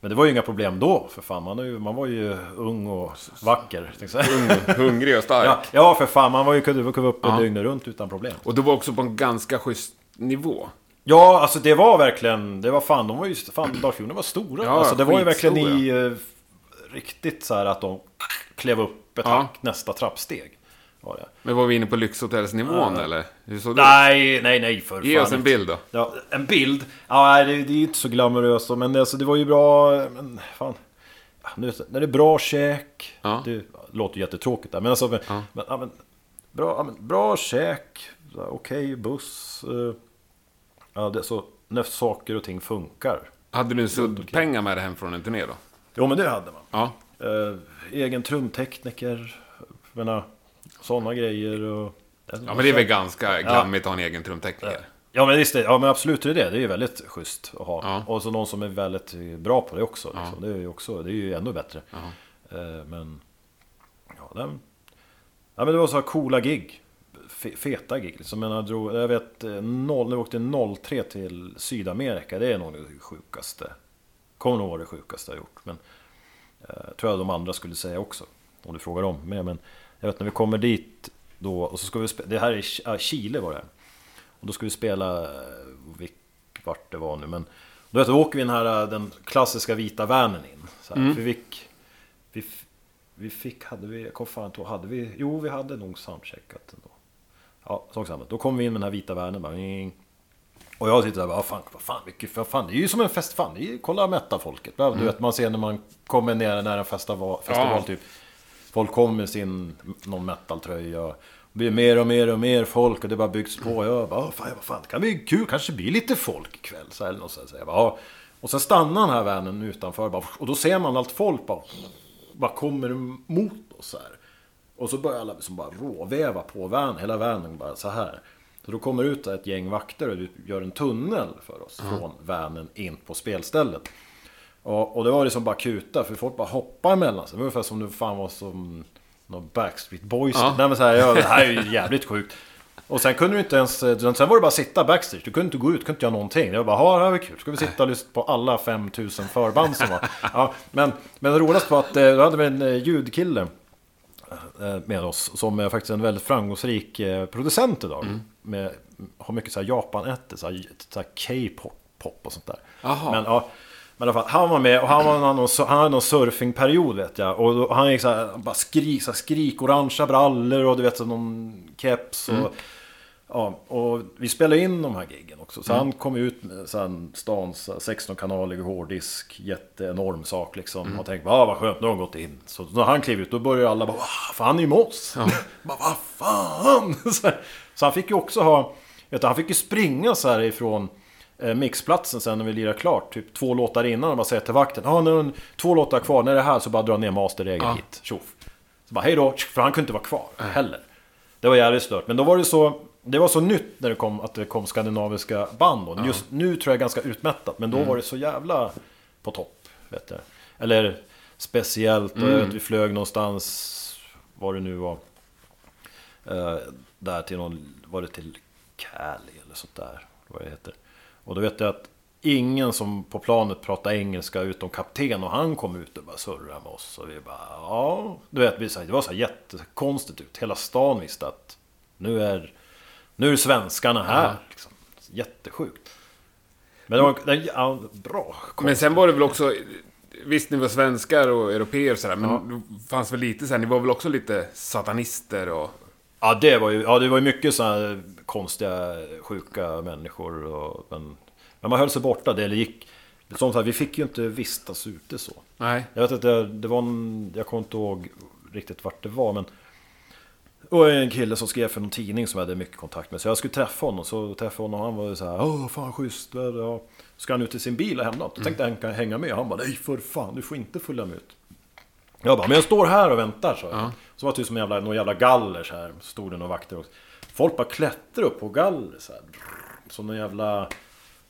men det var ju inga problem då, för fan. Man, ju, man var ju ung och vacker. Ung, hungrig och stark. Ja, ja, för fan. Man var ju, kunde vara uppe Ja. dygnet runt utan problem. Och du var också på en ganska schysst nivå. Ja, alltså det var verkligen... Det var fan, de var ju... Fan, Dark Funeral var stora. Ja, alltså det var ju verkligen i... riktigt så här att de klev upp ett Ja. hack, nästa trappsteg. Var det. Men var vi inne på lyxhotellsnivån eller? Hur såg det? Nej, nej, nej för Ge fan oss en bild då. Ja, en bild? Ja, det, det är ju inte så glamoröst men det, alltså, det var ju bra... Men fan... Ja, nu, när det är bra käk... Ja. Det låter jättetråkigt där, men alltså... Men, Ja. men, ja, men, bra, ja, men, bra käk, okej buss... eh, ja, det, så när saker och ting funkar. Hade du suddpengar med dig hem från en turné då? Jo, men det hade man. Ja. Eh, egen trumtekniker, menar, sådana grejer och... Ja men det är väl ganska glammigt att ha en egen trumtekniker. Ja men visst, det- ja men absolut det är det. Det är ju väldigt schysst att ha. Ja. Och så någon som är väldigt bra på det också. Liksom. Det är ju också, det är ju ännu bättre. Eh, Men... Ja, den... Ja men det var så här coola gig. Fe- Feta gig liksom. Jag, drog, jag vet, eh, noll, när vi åkte 03 till Sydamerika. Det är nog det sjukaste. Kommer nog vara det sjukaste jag gjort. Men... Eh, tror jag de andra skulle säga också. Om du frågar dem. Men, men jag vet när vi kommer dit då. Och så ska vi spela. Det här är Chile var det. Och då ska vi spela, eh, vilk, vart det var nu, men då, vet, då åker vi den här eh, den klassiska vita vanen in. Så här, För vi, fick- vi, vi fick, hade vi, jag kommer fan ihåg, hade vi, jo vi hade nog soundcheckat ändå. Ja, sak samma. Då kom vi in med den här vita vanen bara. Och jag sitter där och bara, "Ah, fan, vad fan, vilket, vad fan, det är ju som en fest, fan, det är ju, kolla metal-folket. Du vet, man ser när man kommer ner när en festival, festival Ja. typ. Folk kommer med sin, någon metal-tröja. Det blir mer och mer och mer folk och det bara byggs på. Jag bara, "Ah, fan, vad fan, det kan bli kul, kanske blir lite folk ikväll. Så här, eller något så här. Jag bara, "Ja." Och sen stannar den här vännen utanför bara, och då ser man allt folk bara, bara kommer mot oss här. Och så börjar alla liksom bara råväva på vanen, hela vanen bara så här. Så då kommer ut ett gäng vakter och gör en tunnel för oss från vanen in på spelstället. Och, och det var liksom bara kuta, för folk bara hoppar emellan sig. Det var ungefär som det fan var som någon Backstreet Boys. Ja. Nej men så här, ja, det här är ju jävligt sjukt. Och sen kunde du inte ens, sen var det bara att sitta backstage. Du kunde inte gå ut, kunde inte göra någonting. Det var bara, ja det här var kul. Ska vi sitta och lyssna på alla 5000 förband som var. Ja, men, men det roligaste var att eh, då hade vi en eh, ljudkille eh, med oss. Som är faktiskt en väldigt framgångsrik eh, producent idag. Mm. Med, har mycket så här Japan-ätter, så här, K-pop pop och sånt där. Jaha. Men, ja, men i alla fall, han var med och han, var någon, han hade någon surfingperiod vet jag. Och då, han gick så här, bara skrik, så här, skrik orangea brallor och du vet så någon keps. Och, Mm. Ja, och vi spelade in de här giggen också. Så Mm. han kom ut med här, stans 16-kanalig hårddisk. Jätteenorm sak liksom. Mm. Och tänkte, ah, vad skönt, nu har de gått in. Så när han klev ut, då började alla bara, "Va, fan han är ju med oss. bara, vad fan. så, han fick ju också ha, vet du, han fick ju springa så här ifrån eh, mixplatsen sen när vi lirade klart. Typ två låtar innan och bara säga till vakten. Ja, nu är två låtar kvar. När det är här så bara dra ner masterregeln Ja. hit. Tjoff. Så bara hej då, för han kunde inte vara kvar heller. Det var jävligt stört. Men då var det så... Det var så nytt när det kom, att det kom skandinaviska band då. Just nu tror jag ganska utmättat. Men då var det så jävla på topp. Vet jag. Eller speciellt. Och jag vet, vi flög någonstans, var det nu var. Eh, där till någon, var det till Cali eller sånt där. Vad det heter. Och då vet jag att ingen som på planet pratade engelska utom kapten och han kom ut och bara surrade med oss. Och vi bara, ja. Du vet, det var så här jättekonstigt ut. Hela stan visste att nu är, nu är svenskarna här. Liksom. Jättesjukt. Men det var, det, ja, bra. Men sen var det väl också... Visst, ni var svenskar och europeer och sådär, men det fanns väl lite så här, ni var väl också lite satanister och... Ja, det var ju, ja, det var ju mycket så här konstiga, sjuka människor. Och, men, men man höll sig borta. Det eller gick... Som här, vi fick ju inte vistas ute så. Nej. Jag vet inte, det var en, Jag kommer inte ihåg riktigt vart det var men... Var en kille som skrev för någon tidning som jag hade mycket kontakt med. Så jag skulle träffa honom. Så träffade honom och han var så här. Åh fan schysst. Ja. Ska han ut till sin bil och hämta något. Då tänkte jag han kan hänga med. Han bara nej för fan du får inte följa med ut. Jag bara men jag står här och väntar så. Ja. Så var det typ som jävla, någon jävla galler så här. Stod det några vakter också. Folk bara klättrar upp på galler så här. Som någon jävla...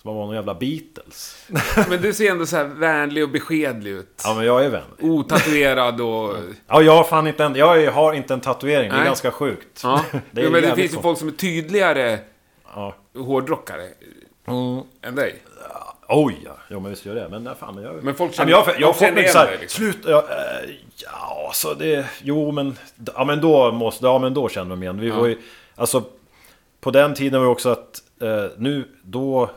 Man var någon jävla Beatles. Men du ser ändå så här vänlig och beskedlig ut. Ja men jag är vän. Otatuerad och... Ja, jag har fan inte en, jag har inte en tatuering. Det är Nej. ganska sjukt. Ja. Det är jo, men det finns ju folk som är tydligare Ja. hårdrockare Mm. än dig. Oj, ja. Jo, men visst gör det. Men nej, fan, jag... Men folk Ja, känner- men jag, jag, har fått känner igen dig, liksom. Sluta, ja, eh, ja, så det... Jo, men... Ja, men då måste... Ja, men då känner de igen. Vi var ju... Alltså... På den tiden var det också att... Eh, nu, då...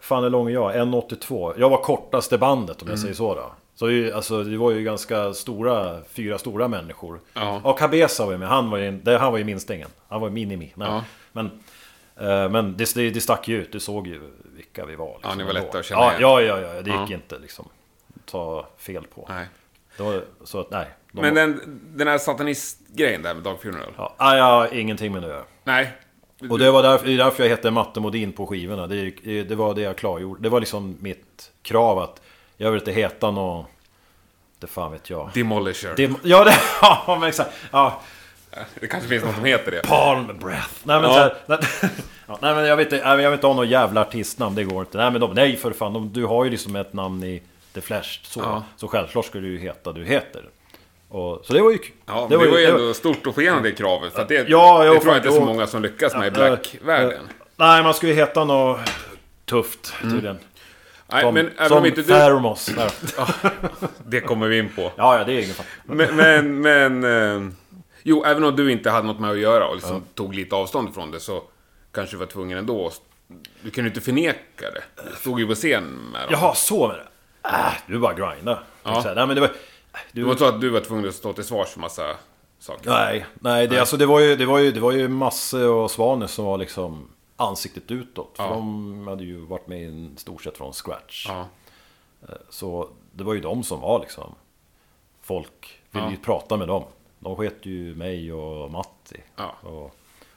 Fan hur lång är jag? 1,82. Jag var kortaste bandet om jag Mm. säger så då. Så ju, alltså, det var ju ganska stora, fyra stora människor. Ja. Ja, Cabeza var ju med. Han var ju, det, han var ju minstingen. Han var ju minimi. Nej. Ja. Men, eh, men det, det, det stack ju ut. Du såg ju vilka vi var. liksom, Ja, ni var lätta att känna ja, igen. ja, ja, ja, det gick Ja. inte liksom. Ta fel på. Nej. Det var, så att nej. De, Men den, den här satanistgrejen där med Dog Funeral. ja, nej, jag har ingenting med det att göra. Nej. Och det var därför, det är därför jag hette Matte Modin på skivorna. Det, det var det jag klargjorde. Det var liksom mitt krav att jag vill inte heta något... Det fan vet jag. Demolisher. Det, ja, det, ja, men exakt. Ja, Det kanske finns något som heter det. Palm Breath. Nej men, Ja. här, nej, ja, nej, men jag vet inte, jag vill inte ha något jävla artistnamn, det går inte. Nej men de, nej för fan, de, du har ju liksom ett namn i The Flash. Så, Ja. så självklart ska du ju heta du heter. Och, så det var ju kul. Ja, det, var ju det ändå stort att få igenom det kravet. Att det, Ja, ja, det tror jag inte så många som lyckas med i Black-världen. Nej, man skulle ju heta något tufft tydligen. Nej, Som, men även som om inte du... Thermos. Det kommer vi in på. Ja, ja, det är ingen fara. Men, men, men eh, jo, även om du inte hade något med att göra och liksom tog lite avstånd från det så kanske du var tvungen ändå. Du kunde inte förneka det. Du stod ju på scen med dem. Jaha, så med det. Äh, du bara grinda. Ja. Nej men det var... Det var så att du var tvungen att stå till svars för massa saker. Nej, nej, det, Alltså, det, var ju, det, var ju, det var ju Masse och Svanes som var liksom ansiktet utåt. För Ja. de hade ju varit med i stort sett från scratch. Ja. Så det var ju de som var liksom... Folk ville Ja. ju prata med dem. De sket ju mig och Matti. Ja. Och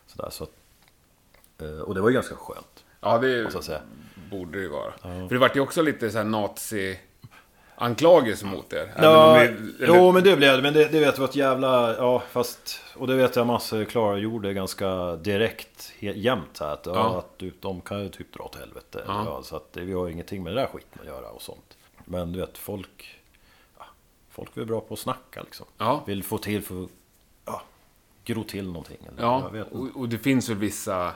sådär, så att, eh, och det var ju ganska skönt. Ja, det borde det ju vara. För det vart ju också lite så här nazi anklagelse mot er. Ja, det- eller- jo men det blev det. Men det, det vet jag var ett jävla... Ja fast... Och det vet jag massor klargjorde ganska direkt jämt här. Att, ja. Ja. att de kan ju typ dra åt helvete. Ja. Ja. så att det, vi har ingenting med det där skiten att göra och sånt. Men du vet folk... Ja, folk är bra på att snacka liksom. Ja. Vill få till för... Ja, gro till någonting. Eller, Ja, och, och det finns väl vissa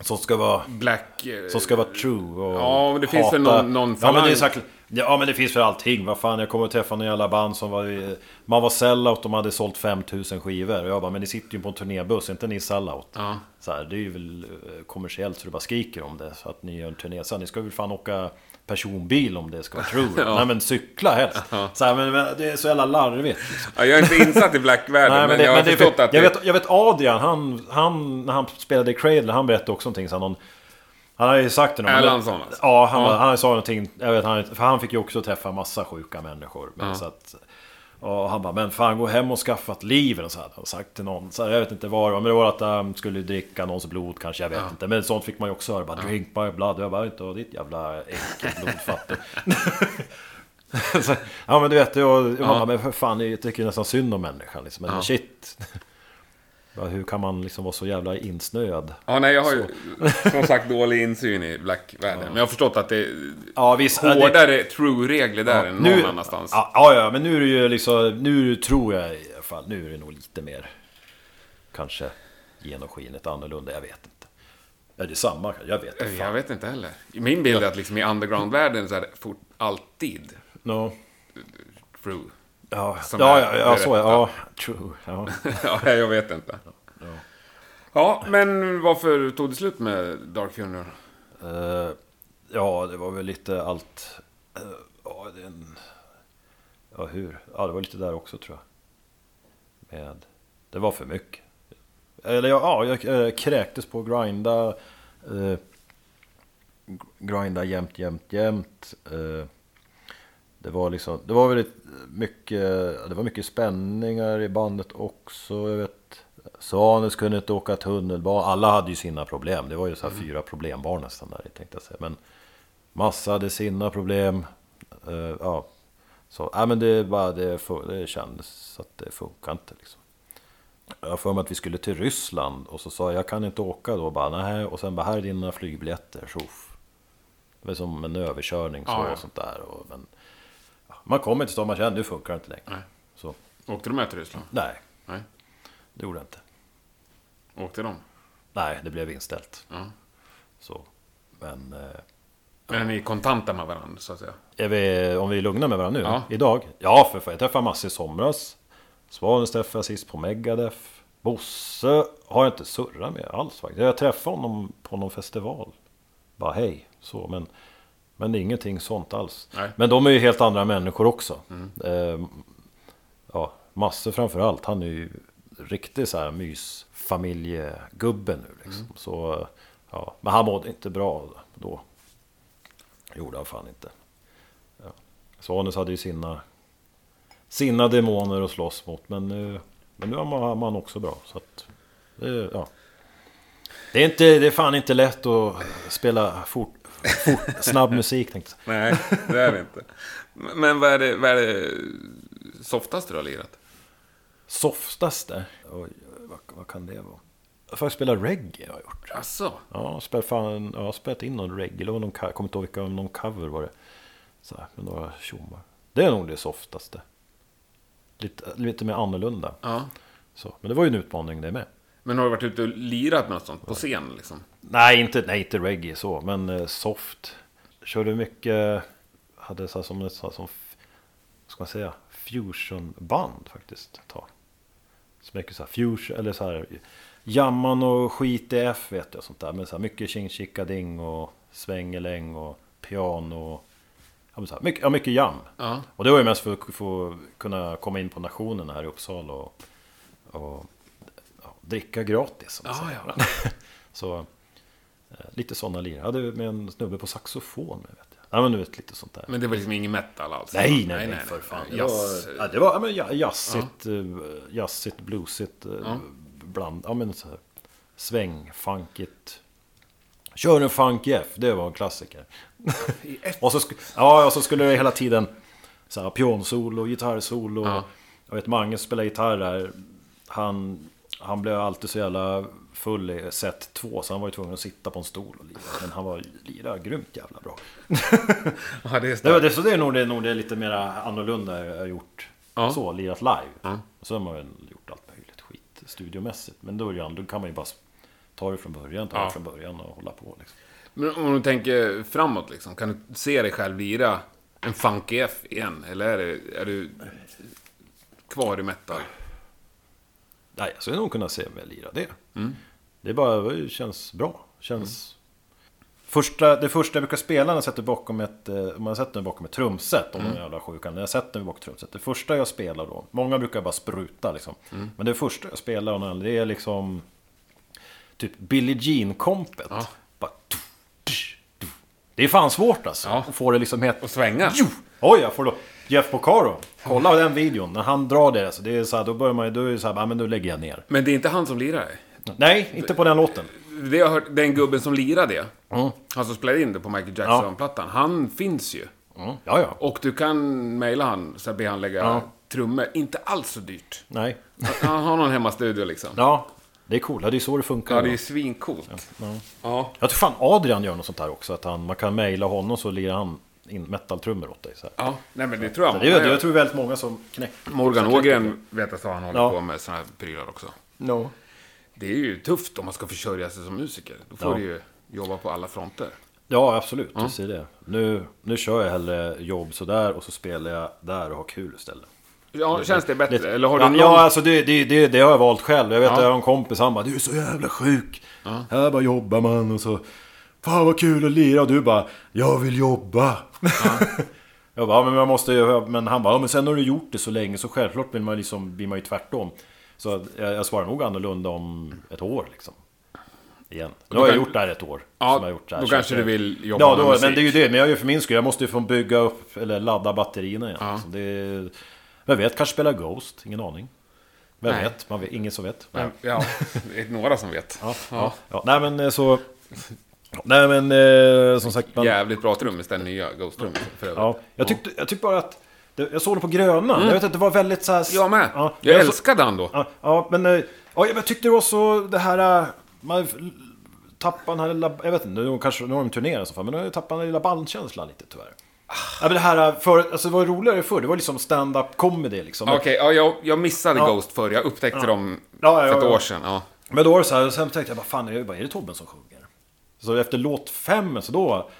Som ska vara... black... eh, Som ska vara true och Ja, men det finns väl någon- någon ja, men det är säkert, ja men det finns för allting. Vad fan, jag kommer att träffa några jävla band som var... Man var sellout, de hade sålt 5000 skivor. Och jag bara, men ni sitter ju på en turnébuss, är inte ni sellout? Ja. Så här, det är ju väl eh, kommersiellt så du bara skriker om det. Så att ni gör en turné. Så här, ni ska väl fan åka personbil om det ska vara true. Ja. Nej men cykla helst. Så här, men, men det är så jävla larvigt. Liksom. Ja, jag är inte insatt i black-världen, men, men det, jag har men det förstått för, att jag, det... vet, jag vet Adrian, han, han, när han spelade i Cradle, han berättade också någonting. Så han, någon, han har ju sagt det någon Erlandsson, alltså? Ja, han, Ja. han sa någonting. Jag vet, han, för han fick ju också träffa massa sjuka människor. Men, Ja. så att, och han bara, men fan gå hem och skaffa ett liv eller så hade han sagt till någon. Så här, jag vet inte vad det var, men det var att han skulle dricka någons blod kanske, jag vet inte. Men sånt fick man ju också höra, bara drink my blood. Och jag bara, inte ditt jävla äckelblodfattig. Så, ja men du vet, jag, jag bara, men för fan, jag tycker nästan synd om människan liksom. Men Ja. shit. Hur kan man liksom vara så jävla insnöad? Ja, nej, jag har ju som sagt dålig insyn i Black-världen. Men jag har förstått att det är Ja visst. ja, det- hårdare true-regler där än någon annanstans. Ja, ja, ja, men nu är det ju liksom, nu tror jag i alla fall, nu är det nog lite mer kanske genomskinligt annorlunda, jag vet inte. Är det samma? Jag vet inte. Jag vet inte heller. Min bild är att liksom i underground-världen så är det fort, alltid No. true. Ja, ja, ja, ja, så ja, true. Ja. ja, jag vet inte. Ja, men varför tog det slut med Dark Funeral? Eh, ja, det var väl lite allt. eh, ja, en, ja, hur? Ja, det var lite där också tror jag. Med, det var för mycket. Eller ja, ja jag eh, kräktes på att grinda. Eh, grinda jämt, jämt, jämt. Eh, det var liksom, det var väldigt mycket, det var mycket spänningar i bandet också. Jag vet, Svanes kunde inte åka tunnelbana. Alla hade ju sina problem. Det var ju så här fyra problembarn nästan där tänkte jag säga. Men massa hade sina problem. Eh, ja, så, ja men det, bara, det, det kändes att det funkar inte liksom. Jag har för mig att vi skulle till Ryssland och så sa jag jag kan inte åka då. Bara, nej. Och sen bara här är dina flygbiljetter. Tjoff. Det var som en överkörning så Ja, ja. och sånt där. Och, men, man kommer till stan man känner nu funkar det inte längre. Nej. Så, Åkte de med till Ryssland? nej, Nej. det gjorde jag inte. Åkte de? Nej, det blev inställt. Ja. Så. Men eh, Men är ni kontanta med varandra, så att säga? är vi, om vi är lugna med varandra nu? Ja. Idag? Ja, för fan. Jag träffade Masse i somras. Svanes träffade jag sist på Megadeth. Bosse har jag inte surrat med alls faktiskt. Jag träffade honom på någon festival. Bara hej, så. Men, men det är ingenting sånt alls. Nej. Men de är ju helt andra människor också. Eh, ja, Masse framför allt. Han är ju riktig så här mysfamiljegubbe nu liksom. Så, ja. Men han mådde inte bra då. Gjorde han fan inte. Ja. Svanes hade ju sina, sina demoner att slåss mot. Men nu, men nu har man, också bra. Så att, det, ja. det, är inte, det är fan inte lätt att spela fort, snabb musik tänkte jag. Nej, det är det inte. Men vad är det, vad är det softaste du har lirat? Softaste? Oj, vad, vad kan det vara? Jag får spela reggae har jag gjort. Alltså, Ja, spel, fan, jag har spelat in någon reggae. Var någon, jag kommer inte ihåg vilka, någon cover var det. Så här, med några tjommar. Det är nog det softaste. Lite, lite mer annorlunda. ja. Så. Men det var ju en utmaning det med. Men har du varit ute och lirat med något sånt på scen liksom? Nej, inte, nej, inte reggae så, men eh, soft. Körde mycket, hade så här som så här som, ska man säga, fusionband faktiskt tag. Så mycket så här fusion, eller så här, jamman och skit i F vet jag sånt där. Men så här mycket tjing ding och svängeläng och piano. Ja, så här, mycket, ja, mycket jam. Ja. Och det var ju mest för att få kunna komma in på nationen här i Uppsala och, och dricka gratis. Så, att Ja, så eh, lite sådana lir. Jag hade med en snubbe på saxofon. Vet jag. Ja, men du vet lite sånt där. Men det var liksom ingen metal alls? nej, nej, nej, för fan. Det Jazz. var, ja, det var ja, men, ja, jazzigt, ja. jazzigt, bluesigt. eh, Ja. Bland, ja men så här, sväng, funkigt. Kör en funk F, det var en klassiker. Och så, ja, och så skulle det hela tiden så här, pionsolo, gitarrsolo. Ja. Jag vet Mange som spelar gitarr där. Han, han blev alltid så jävla full i set två så han var ju tvungen att sitta på en stol och lira. Men han var lira grymt jävla bra. Ja, det är Det, det, så det är nog det, nog det lite mer annorlunda jag har gjort. Ja. Så, lirat live. Ja. Och så har man väl gjort allt möjligt skit studiomässigt. Men då, är då kan man ju bara ta det från början, ta Ja. det från början och hålla på liksom. Men om du tänker framåt liksom, kan du se dig själv lira en Funky F igen? Eller är, det, är du kvar i metal? Nej, jag skulle nog kunna se mig lira det. Mm. Det bara, det känns bra. Känns... Första, det första jag brukar spela när jag sätter bakom ett, eh, om man sätter mig bakom ett trumset, om mm. är jävla sjukan. När jag sätter mig bakom ett trumset. Det första jag spelar då, många brukar bara spruta liksom. Mm. Men det första jag spelar, det är liksom typ Billie Jean-kompet. Ja. Bara. Det är fan svårt alltså. Ja. Att få det liksom helt... Och svänga? Jo! Oj, jag får då... Jeff Porcaro. Kolla den videon. När han drar det, alltså, det är så här, då börjar man ju... Då är det så här, ja, men nu lägger jag ner. Men det är inte han som lirar? Nej, inte på den låten. Det jag hört, den gubben som lirar det, Mm. han som spelade in det på Michael Jackson-plattan, han finns ju. Mm. Ja, ja. Och du kan mejla han, så be han lägga Ja. trummor. Inte alls så dyrt. Nej. Han har någon hemmastudio liksom. Ja, det är coolt. Ja, det är så det funkar. Ja, det är Ja, svincoolt. Ja. Jag tror fan Adrian gör något sånt här också. Att han, man kan mejla honom så lirar han in metal-trummor åt dig. Så här. Ja, nej men det tror jag många jag gör. tror väldigt många som knäcker. Morgan Ågren vet att han håller Ja. på med såna här prylar också. No. Det är ju tufft om man ska försörja sig som musiker. Då får Ja. du ju jobba på alla fronter. Ja, absolut. Du ser det. Nu, nu kör jag hellre jobb sådär och så spelar jag där och har kul istället. Ja, känns det bättre? Eller har du ja, någon... ja, alltså det, det, det, det har jag valt själv. Jag vet Ja. att jag har en kompis, han bara Du är så jävla sjuk. Här bara jobbar man och så Fan vad kul att lira och du bara Jag vill jobba. jag bara, ja, men man måste ju... Men han bara, ja, men sen har du gjort det så länge så självklart vill man liksom, blir man ju tvärtom. Så jag, jag svarar nog annorlunda om ett år liksom. Igen. Nu har jag gjort det här ett år. Ja, som jag gjort det här. då kanske du vill jobba Ja, med då, musik. men det är ju det. Men jag gör för min skull. Jag måste ju få bygga upp, eller ladda batterierna igen. Ja. Så det vem vet, kanske spela Ghost. Ingen aning. Vem Nej. vet? Man vet? Ingen som vet. Ja, ja, det är några som vet. Ja, ja. ja. Nej men eh, så... Nej men eh, som sagt... Man, Jävligt bra trummis, den nya Ghost-trummis för övrigt. ja, jag, tyckte, jag tyckte bara att... Det, jag såg det på Grönan. Jag vet att det var väldigt så här... Mm. Jag med. Ja, jag så- älskade han då. Ja, ja men... eh, Ja, jag tyckte det var så det här... eh, Man tappade den här lilla... Jag vet inte, nu kanske nu har de turnerat så fall, men nu har jag tappat den här lilla bandkänslan lite tyvärr. Ja, men det här eh, för, alltså det var roligare förr, det var liksom stand-up comedy liksom. Okej, ja, jag, jag missade Ja. Ghost förr. Jag upptäckte dem Ja, ja, för ett ja. år sedan. Ja. Men då var det så här, sen tänkte jag bara fan, är det, är det Tobben som sjunger? Så efter låt fem, så då...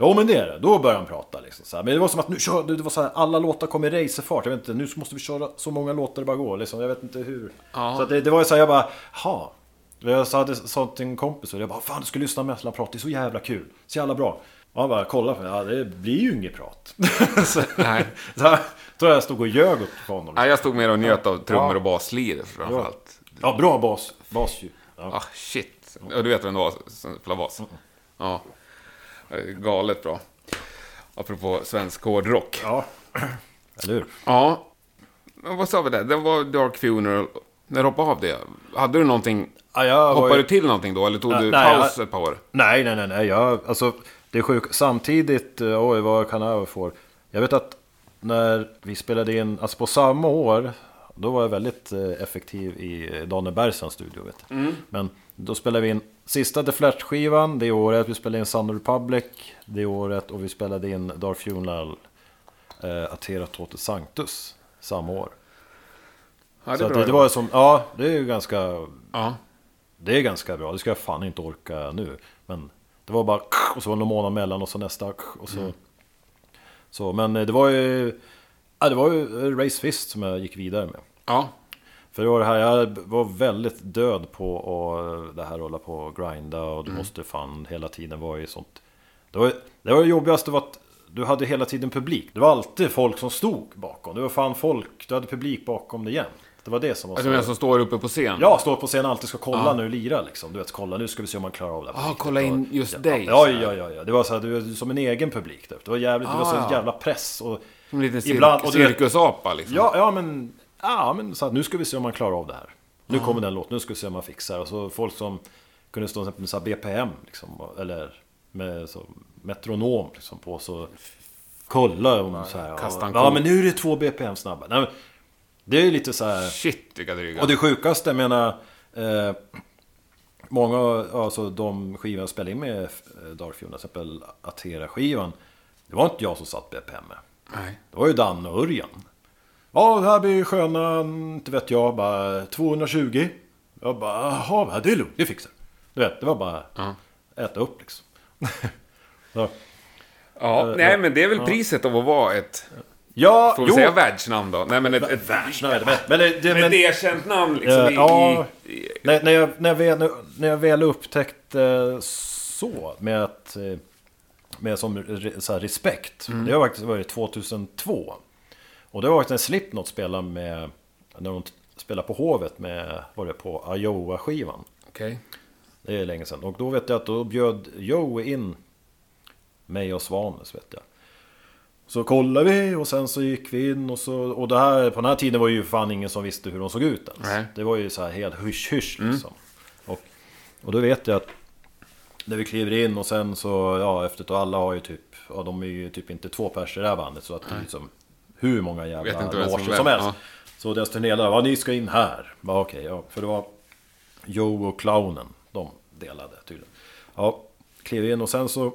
Ja men det är det, då började han prata liksom. Så här. Men det var som att nu kör, det var så här, alla låtar kom i racerfart. Jag vet inte, nu måste vi köra så många låtar det bara går. Liksom. Jag vet inte hur. Ja. Så det, det var ju så här, jag bara, ha. Jag sa till en kompis och jag bara, fan du ska lyssna med han pratar, det är så jävla kul. Så jävla bra. Och han bara, kolla på mig, ja det blir ju inget prat. så, Nej. så jag tror jag stod och ljög åt för honom. Ja, jag stod mer och njöt av trummor Ja. och baslir framförallt. Ja, bra bas, basljud. Ja. Ah, shit. Ja, du vet vem det var spelade bas? Ja. Galet bra. Apropå svensk hårdrock. ja. Eller hur? Ja. Men Vad sa vi där? Det var Dark Funeral. När du hoppade av det, hade du någonting... Ja, Hoppade ju- du till någonting då? Eller tog Ja, du nej, paus jag- ett par år? Nej, nej, nej, nej. Jag, alltså, det är sjukt. Samtidigt, eh, oj, vad kan jag få? Jag vet att när vi spelade in, alltså på samma år, då var jag väldigt eh, effektiv i eh, Daniel Bergssons studio. Vet du. Men då spelade vi in sista The Flash-skivan det året, vi spelade in Sun Republic det året och vi spelade in Dark Funeral, eh, Atera Tote Sanctus samma år. Ja, det Så det, det var som, ja, det är ju ganska Ja. det är ganska bra, det ska jag fan inte orka nu. Men det var bara och så var det någon månad mellan och så nästa och så. Så, men det var ju... Ja, det var ju Race Fist som jag gick vidare med. Ja. För det var det här, jag var väldigt död på och det här hålla på och grinda och du måste fan hela tiden vara i sånt. Det var, det var det jobbigaste var att du hade hela tiden publik. Det var alltid folk som stod bakom. Det var fan folk, du hade publik bakom dig jämt. Det var det som var Alltså den som står uppe på scen? Ja, står på scen och alltid ska kolla Ja. när du lirar liksom. Du vet, kolla nu ska vi se om man klarar av det. här. Ja, kolla in just dig. Ja, ja, ja, ja. Det var så här, du var som en egen publik. Typ. Det var jävligt, det var så Ah, ja. jävla press. Och, Som en liten cir- Ibland- och du cirkusapa liksom. ja, ja, men, ja, men så här, nu ska vi se om man klarar av det här. Nu kommer den låten, nu ska vi se om man fixar. Och så folk som kunde stå till exempel med så BPM, liksom, eller med så, metronom liksom, på. Så kolla om så här. kasta Ja, men nu är det två BPM snabbare. Nej, men, det är lite så här... Shit vilka dryga. Och det sjukaste, jag menar... Eh, många, alltså de skivorna jag spelade in med eh, Funeral, till exempel Atera-skivan. Det var inte jag som satt BPM med. Nej. Det var ju Danne och Örjan. Ja, det här blir sköna, inte vet jag, bara 220. Jag bara, jaha, det är lugnt, det fixar Du vet, det var bara Ja. äta upp liksom. Ja, Eh, nej men det är väl priset av att vara ett... Ja, Får vi säga världsnamn då? Nej men ett... ett Världsnamn, men, det, det, men ett erkänt namn liksom i, ja. i, i... När, när, jag, när, jag väl, när jag väl upptäckte så med att eh, med som så här, respekt. Det var faktiskt varit 2002. Och det var faktiskt en Slipknot spelade med när de spelade på Hovet med var det på Iowa-skivan. Okej. Det är länge sedan. Och då vet jag att då bjöd Joe in mig och Svanes vet jag. Så kollade vi och sen så gick vi in och så... Och det här, på den här tiden var ju fan ingen som visste hur de såg ut ens. Nej. Det var ju så här helt hysch-hysch liksom. Och, och då vet jag att... när vi kliver in och sen så, ja efter att alla har ju typ, ja de är ju typ inte två pers i det här bandet så att det är liksom hur många jävla loger som helst. ja. Så deras turnéledare, ja ni ska in här. Ja, okej, ja. För det var Joe och clownen, de delade tydligen. Ja, klev in och sen så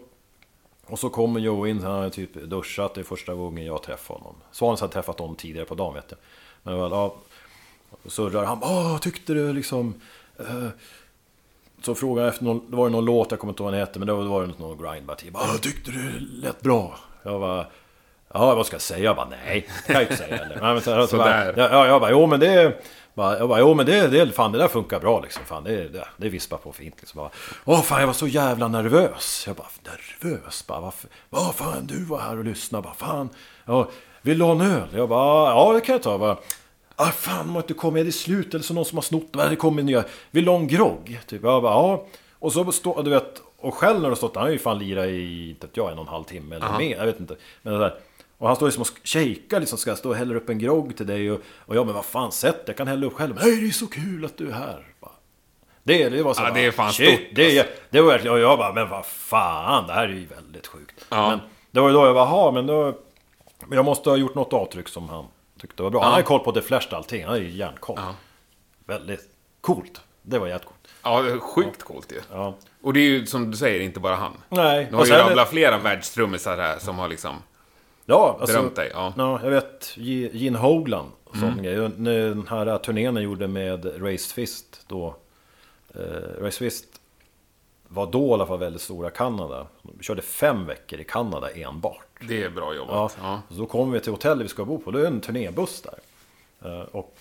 och så kommer Joe in, han har typ duschat, det är första gången jag träffar honom. Svanes hade träffat honom tidigare på dagen vet jag. Men väl, ja, surrar han, åh tyckte du liksom... Eh, så frågade jag efter någon, det var ju någon låt, jag kommer inte ihåg vad den hette, men då var det någon grindbar Åh tyckte du lät bra? Jag bara, ja vad ska jag säga? Jag bara, nej, det kan jag inte säga heller. Nej, men så, så bara, Sådär. ja, jag bara, jo men det... Bara, jag bara, jo men det, det, fan det där funkar bra liksom. Fan, det, det, det vispar på fint liksom. Bara, Åh fan jag var så jävla nervös. Jag bara, nervös? Bara, varför? Vad fan du var här och lyssnade. Bara, fan. Ja, vill du ha en öl? Jag bara, ja det kan jag ta. Jag bara, ah, fan de har inte kommit, är det slut? Eller så någon som har snott? Det kommer nya. Vill du ha en grogg? Typ. Jag bara, ja. Och så står, du vet, och själv när du har stått, han har ju fan lirat i, inte jag, en och en halv timme eller mer. Jag vet inte. Men det där. Och han står liksom och shakar liksom, ska stå och hälla upp en grogg till dig? Och, och jag, men vad fan, sätt jag kan hälla upp själv. Nej, det är så kul att du är här. Det, det var så Ja, bara, det är fan shit, stort, Det, är- det var verkligen, och jag bara, men vad fan, det här är ju väldigt sjukt. Ja. Men det var ju då jag bara, "Ha, men då... Men jag måste ha gjort något avtryck som han tyckte var bra. Han hade koll på The Flash allting, han hade ju järnkoll. Ja. Väldigt coolt. Det var jättecoolt. Ja, är sjukt coolt ju. Ja. Och det är ju som du säger, inte bara han. Nej, Du har och ju rabblat flera världstrummisar här som har liksom Ja, alltså, berömt dig. Ja. Ja, jag vet Ge- Gene Hoglan. Sån. När Den här turnén jag gjorde med Raised Fist då. Eh, Raised Fist var då i alla fall väldigt stora Kanada. Vi körde fem veckor i Kanada enbart. Det är bra Ja, jobbat. Ja. Så då kommer vi till hotellet vi ska bo på. Det är en turnébuss där. Eh, och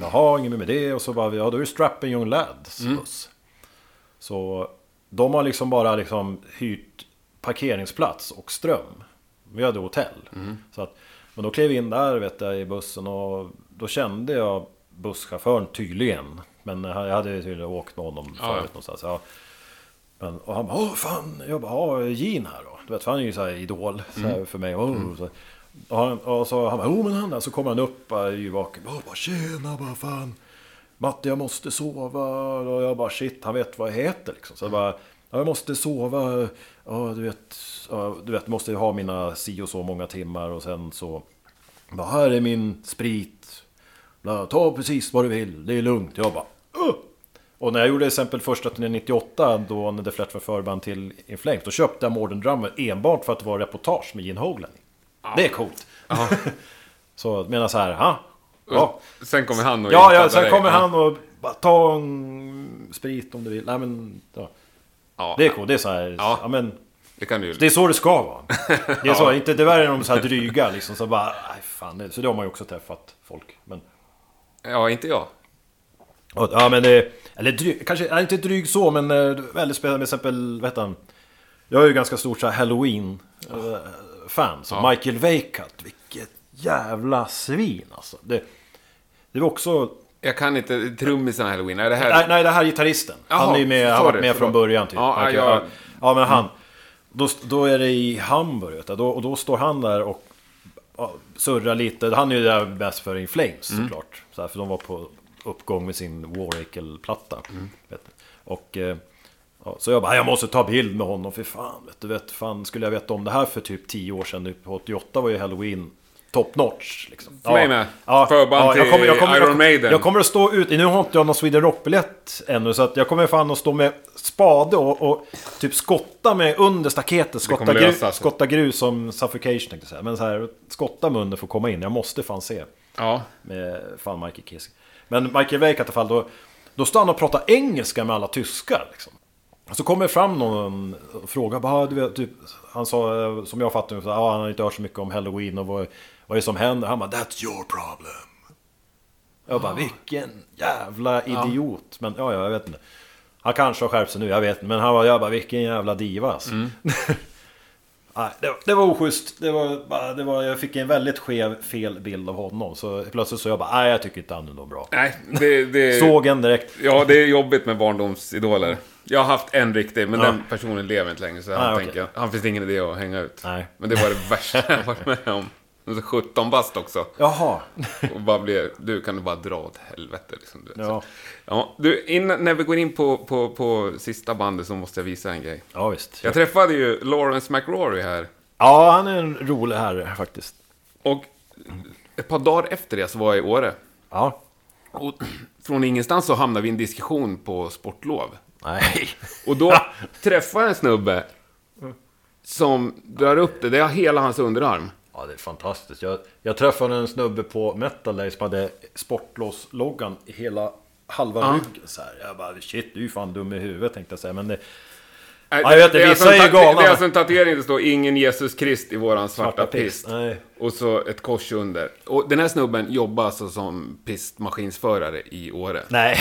jaha, inget mer med det. Och så bara, ja då är det Strapping Young Lads buss. Så de har liksom bara liksom hyrt parkeringsplats och ström. Vi hade hotell. Så att, men då klev vi in där vet jag, i bussen och då kände jag busschauffören tydligen. Men jag hade ju tydligen åkt med honom ja. förut någonstans. Ja. Men, och han bara, åh fan, jag bara, ja, Gene här då. Du vet, för han är ju så här idol så här, för mig. Oh, så, och, han, och så han bara, men han där. Så kommer han upp, yrvaken. Oh, bara, tjena, bara fan. Matte, jag måste sova. Och jag bara, shit, han vet vad jag heter liksom. Så jag bara, ja, jag måste sova. Ja, du vet, ja, du vet, måste ha mina si och så många timmar. Och sen så, bara, här är min sprit. Bla, Ta precis vad du vill, det är lugnt. Jag bara, "Åh!" Och när jag gjorde exempel första turnén 98 då när The Flat var förband till In Flames Då köpte jag Morden Drummer enbart för att det var reportage med Gene Hoglan Det är coolt! så menar så här, ha? Ja, Sen kommer han och ja, ja sen dig. kommer Ja. han och bara ta en sprit om du vill Nej men, ja. Ja, Det är coolt, det är så här, Ja. ja. men det kan du. Det är så det ska vara Det är så, inte det där är de så här dryga liksom så bara, nej fan det, Så det har man ju också träffat folk men Ja, inte jag. Ja men det, eller dryg, kanske, inte dryg så men eh, väldigt spännande, med exempel, vad heter han? Jag är ju ganska stort så här Halloween-fan, så Ja. Michael Weikat, vilket jävla svin alltså. Det, det var också, Jag kan inte trummisen Halloween. Är det här... nej, nej det här är gitarristen. han Jaha, är ju med, han varit med från början typ. Ja, Michael- jag- ja men han, då, då är det i Hamburg, vet då, och då står han där och surrar lite. Han är ju där bäst för In Flames Mm. såklart. Så här, för de var på uppgång med sin Waracre-platta. Mm. Och eh, ja, så jag bara, jag måste ta bild med honom för fan. Vet du, vet, fan skulle jag veta om det här för typ 10 år sedan. På 88 var ju Halloween top notch. Liksom. För mig med. Förband till Iron Maiden. Jag kommer att stå ut, nu har inte jag någon Sweden Rock-biljett ännu. Så att jag kommer fan att stå med spade och, och typ skotta med under staketet. Skotta, kommer gru, skotta grus som suffocation tänkte jag säga. Men så här, skotta med under för att komma in. Jag måste fan se Ja. med fan Michael Kiske. Men Michael Wake i alla fall, då, då står han och pratar engelska med alla tyskar. Liksom. Så kommer fram någon och frågar, bara, du vet, typ, han sa, eh, som jag så, ah, han har inte hört så mycket om Halloween och vad, vad är det som händer? Han bara, that's your problem. Jag bara, vilken jävla idiot. Men ja, ja, jag vet inte. Han kanske har skärpt sig nu, jag vet inte. Men han var, jag bara, vilken jävla diva alltså. Nej, det, var- det var oschysst. Det var, det var, jag fick en väldigt skev, fel bild av honom. Så plötsligt så jag bara, nej jag tycker inte han är något bra. Nej, det... det... Såg en direkt. Ja, det är jobbigt med barndomsidoler. Jag har haft en riktig, men Ja. den personen lever inte längre. Så han Ah, okej. tänker, han finns ingen idé att hänga ut. Nej. Men det var det värsta jag varit med om. Och så 17 bast också. Jaha. Och bara blir, du kan du bara dra åt helvete liksom. Du vet. Ja. ja, du, innan, när vi går in på, på, på sista bandet så måste jag visa en grej. Ja, visst. Jag träffade ju Lawrence McRory här. Ja, han är en rolig herre faktiskt. Och ett par dagar efter det så var jag i Åre. Ja. Och från ingenstans så hamnade vi i en diskussion på sportlov. Nej. Och då träffade jag en snubbe som drar upp det. Det är hela hans underarm. Ja, det är fantastiskt. Jag, jag träffade en snubbe på Metal Day som hade sportlås-loggan i hela halva Ja. ryggen. Så här. Jag bara, shit, du är ju fan dum i huvudet tänkte jag säga. Men det, Nej, Ja, jag vet är vissa alltså är ta- galna. Det är alltså en tatuering det står ingen Jesus Krist i våran svarta, Svarta pist. pist. Och så ett kors under. Och den här snubben jobbar alltså som pistmaskinsförare i Åre. nej.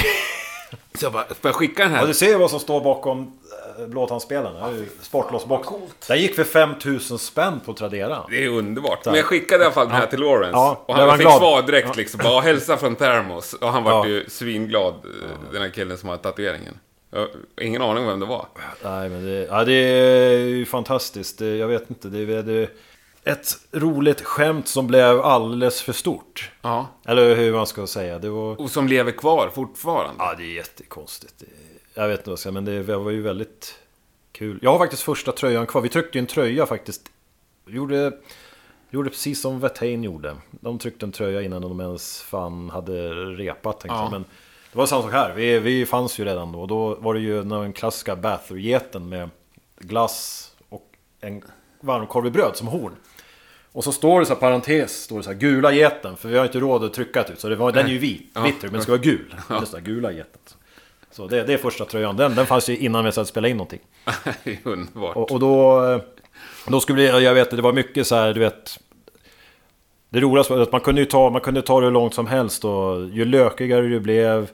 Så jag bara, får jag skicka den Ja, här? du ser ju vad som står bakom ju Sportlåsbox. Den gick för 5000 spänn på Tradera. Det är underbart. Men jag skickade i alla fall den här till Lawrence. Ja, och han han fick glad? svar direkt liksom. Bara hälsa från Thermos. Och han var Ja. ju svinglad, eh, den här killen som har tatueringen. Jag har ingen aning vem det var. Nej, men det, ja, det är ju fantastiskt. Det, jag vet inte. Det är det, ett roligt skämt som blev alldeles för stort. Ja. Eller hur man ska säga. Det var... Och som lever kvar fortfarande. Ja, det är jättekonstigt. Det- Jag vet inte vad jag ska säga, men det var ju väldigt kul. Jag har faktiskt första tröjan kvar. Vi tryckte ju en tröja faktiskt. Vi gjorde, gjorde precis som Vetain gjorde. De tryckte en tröja innan de ens fan hade repat. tänkte Ja. Men det var samma sak här. Vi, vi fanns ju redan då. Då var det ju den klassiska Bather-geten med glass och en varmkorv i bröd som horn. Och så står det så här parentes, står det så här gula geten. För vi har inte råd att trycka ut. Så det var, den är ju vit, Ja. vitter, men den ska vara gul. Just det, gula geten. Så det, det är första tröjan. Den, den fanns ju innan vi ens spela in någonting. det underbart. Och, och då... eh, Då skulle det, jag vet det var mycket så här, du vet... Det roligaste var att man kunde ju ta, man kunde ta det hur långt som helst och ju lökigare det blev,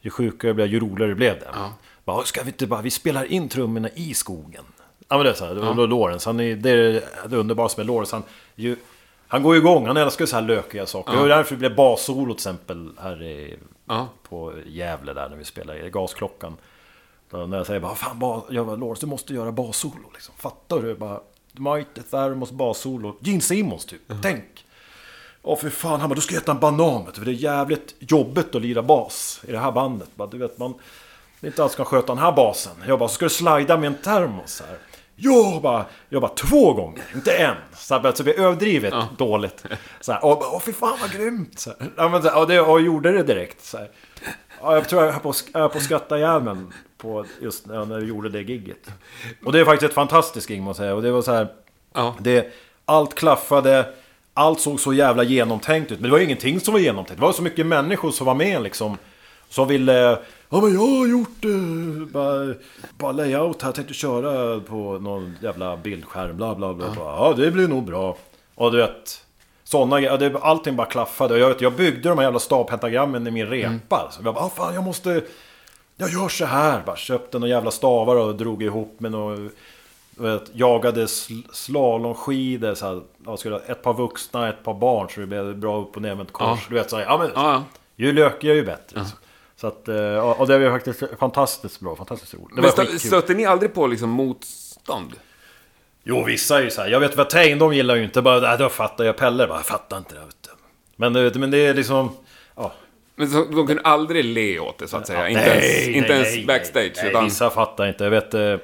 ju sjukare det blev, ju roligare det blev det. Ja. Bara, ska vi inte bara, vi spelar in trummorna i skogen. Ja men det är så här, och då Lawrence, han är, det är det underbaraste med Lawrence. Han, ju, han går ju igång, han älskar så här lökiga saker. Det var därför det blev bassolo till exempel här i, Ja. på Gävle där när vi spelade i Gasklockan. Då när jag säger bara, fan bas, jag bara, Lawrence du måste göra bassolo liksom. Fattar du? Bara, Mighty Thermos bassolo. Gene Simmons typ, tänk. Åh för fan, han bara, du ska äta en banan vet du, för det är jävligt jobbigt att lira bas i det här bandet. Bara, du vet, man inte alls kan sköta den här basen. Jag bara, så ska du slida med en termos här. Jag bara, jag bara två gånger, inte en. Så, här, så vi överdrivet dåligt. Så här, och, bara, åh fy fan vad grymt. Så här, ja, men, så här, och, det, och jag gjorde det direkt. Så här. Ja, jag tror jag höll på, jag på att skratta ihjäl mig på just när vi gjorde det gigget. Och det är faktiskt ett fantastiskt gig måste jag säga. Och det var så här, Ja. det, allt klaffade, allt såg så jävla genomtänkt ut. Men det var ju ingenting som var genomtänkt. Det var så mycket människor som var med liksom. Som ville... Ja men jag har gjort eh, bara, bara layout här, tänkte köra på någon jävla bildskärm, bla bla bla. Ja, det blir nog bra. Och du vet... Sådana grejer, det- allting bara klaffade. Jag, vet, jag byggde de här jävla stavpentagrammen i min repa. Så jag bara, ah, fan jag måste... Jag gör så här. Bara köpte några jävla stavar och drog ihop med några... Vet, jagade sl slalomskidor, så här, jag skulle ett par vuxna, ett par barn så det blev bra upp och ner med ett kors. Ja. Du vet, så här, ja, men, Ja, ja. ju lökigare ju bättre. Så att, eh, ja, och det var faktiskt fantastiskt bra, fantastiskt roligt. Men stö, stötte ni aldrig på liksom motstånd? Jo, vissa är ju så här. Jag vet vad Tain, de gillar ju inte bara, nej, då fattar jag Pelle. Bara, jag fattar inte det. Du. Men, vet, men det är liksom, ja. Men så, de kunde aldrig le åt det så att säga? inte ens, inte ens backstage? Nej, utan, vissa fattar inte. Jag vet, eh,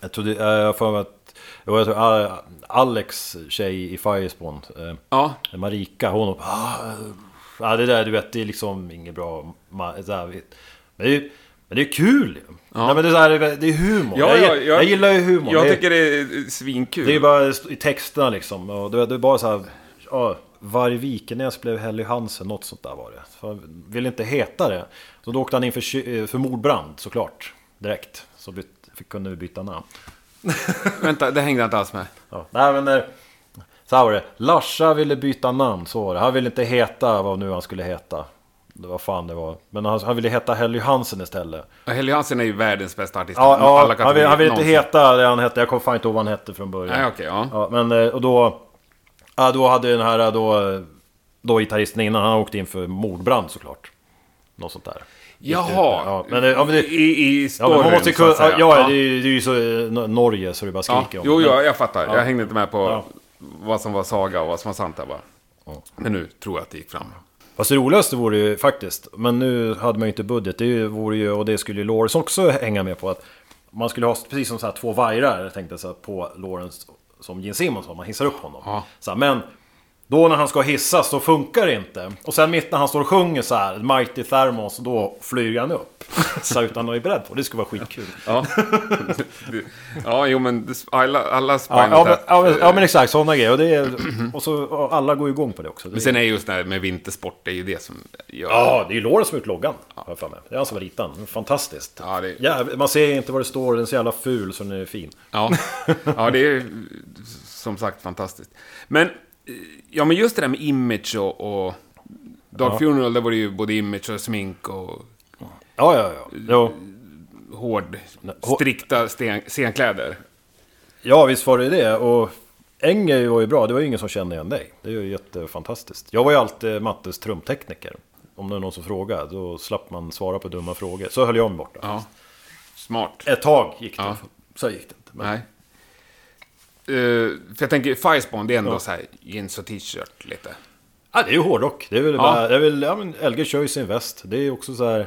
jag tror det, eh, jag mig att, jo, jag tror eh, Alex tjej i Firespawn, eh, ja, Marika, hon ah, eh, ja, det där du vet, det är liksom inget bra. ma- Så här, men det är ju men det är kul ju. Nej, men det, är här, det är humor. Ja, jag, ja, jag, jag- gillar ju humor. jag Det tycker det är svinkul. det är bara i texterna liksom. Och det, det är bara så här. Ja, Varg blev Helly Hansen, något sånt där var det. Så ville inte heta det. Så då åkte han in för, ky- för mordbrand såklart. Direkt. Så byt, fick, kunde vi byta namn. Vänta, det hängde jag inte alls med. Ja. Nej men... eh, Så här var det. Larsa ville byta namn, så var det. Han ville inte heta vad nu han skulle heta. Det var fan det var. Men han, han ville heta Helly Hansen istället. Och Helly Hansen är ju världens bästa artist. Ja, ja han, vill, kategorier han vill inte heta det han hette. Jag kommer fan inte ihåg vad han hette från början. Nej, okej, ja. Ja, men eh, och då... Ja, då hade den här då... Då gitarristen innan, han åkte in för mordbrand såklart. Något sånt där. Jaha. Ja, men, ja, men det, I, i ja, storyn, men man måste så kunna... att säga. Ja, det, är det är ju så eh, Norge så det bara Ja, skriker om jo, jo, jag fattar. Ja. Jag hängde inte med på Ja. Vad som var saga och vad som var sant där bara. Men nu tror jag att det gick fram. Fast det roligaste vore ju faktiskt, men nu hade man ju inte budget, det vore ju, och det skulle ju Lawrence också hänga med på, att man skulle ha precis som så här två vajrar, jag tänkte här, på Lawrence som Gene Simmons man hissar upp honom. Ja. Så här, men då när han ska hissas, då funkar det inte. Och sen mitt när han står och sjunger så här, Mighty Thermos, då flyger han upp. Så utan att vara beredd på, det skulle vara skitkul. Ja, ja jo men det- alla, alla Ja, ja, men, ja, men, ja men exakt, sådana grejer. Och, det är, och så och alla går igång på det också. Det Men sen är just det här med vintersport, det är ju det som gör... Ja, det är ju Lawrence som har gjort loggan. Jag för mig. Det är han som har ritat den. Fantastiskt. Ja, det- Jävlar, man ser inte vad det står, den är så jävla ful så den är fin. Ja, ja det är som sagt fantastiskt. Men, ja men just det där med image och... och Dark Ja. Funeral, där var det ju både image och smink och Ja, ja, ja. Jo. hård, hår- strikta sten, scenkläder. Ja, visst var det det. Och Enger var ju bra, det var ju ingen som kände igen dig. Det är ju jättefantastiskt. Jag var ju alltid Mattes trumtekniker. Om det är någon som frågar, då slapp man svara på dumma frågor. Så höll jag mig borta. Ja, smart. Ett tag gick det. Ja. Så gick det inte. Men... Nej. Eh, för jag tänker, Firespawn, det är ändå så här jeans och t-shirt lite. Ja, det är ju hårdrock. Det är väl Ja. bara, det är väl, ja men LG kör ju sin väst. Det är också så här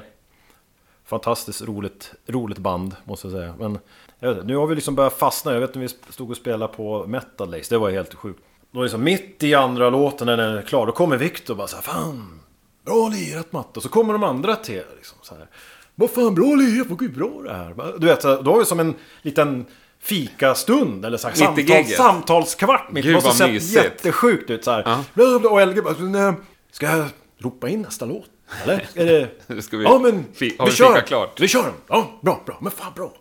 fantastiskt roligt, roligt band, måste jag säga. Men jag vet, nu har vi liksom börjat fastna. Jag vet när vi stod och spelade på Metal Days, det var helt sjukt. Då liksom mitt i andra låten när den är klar, då kommer Viktor och bara så här, Fan, bra lirat Matte. Och så kommer de andra till liksom så här. Vad fan, bra lirat, vad gud bra det här. Du vet, då har vi som en liten fikastund eller så här, samtal, samtalskvart mitt. Gud, måste vad sett mysigt. jättesjukt ut så här. Ja. Och LG bara, "Men, eh, ska jag ropa in nästa låt? Eller? Är det... Ska vi- ja men, vi vi kör. klart? Vi kör den. Ja, bra, bra. Men fan bra.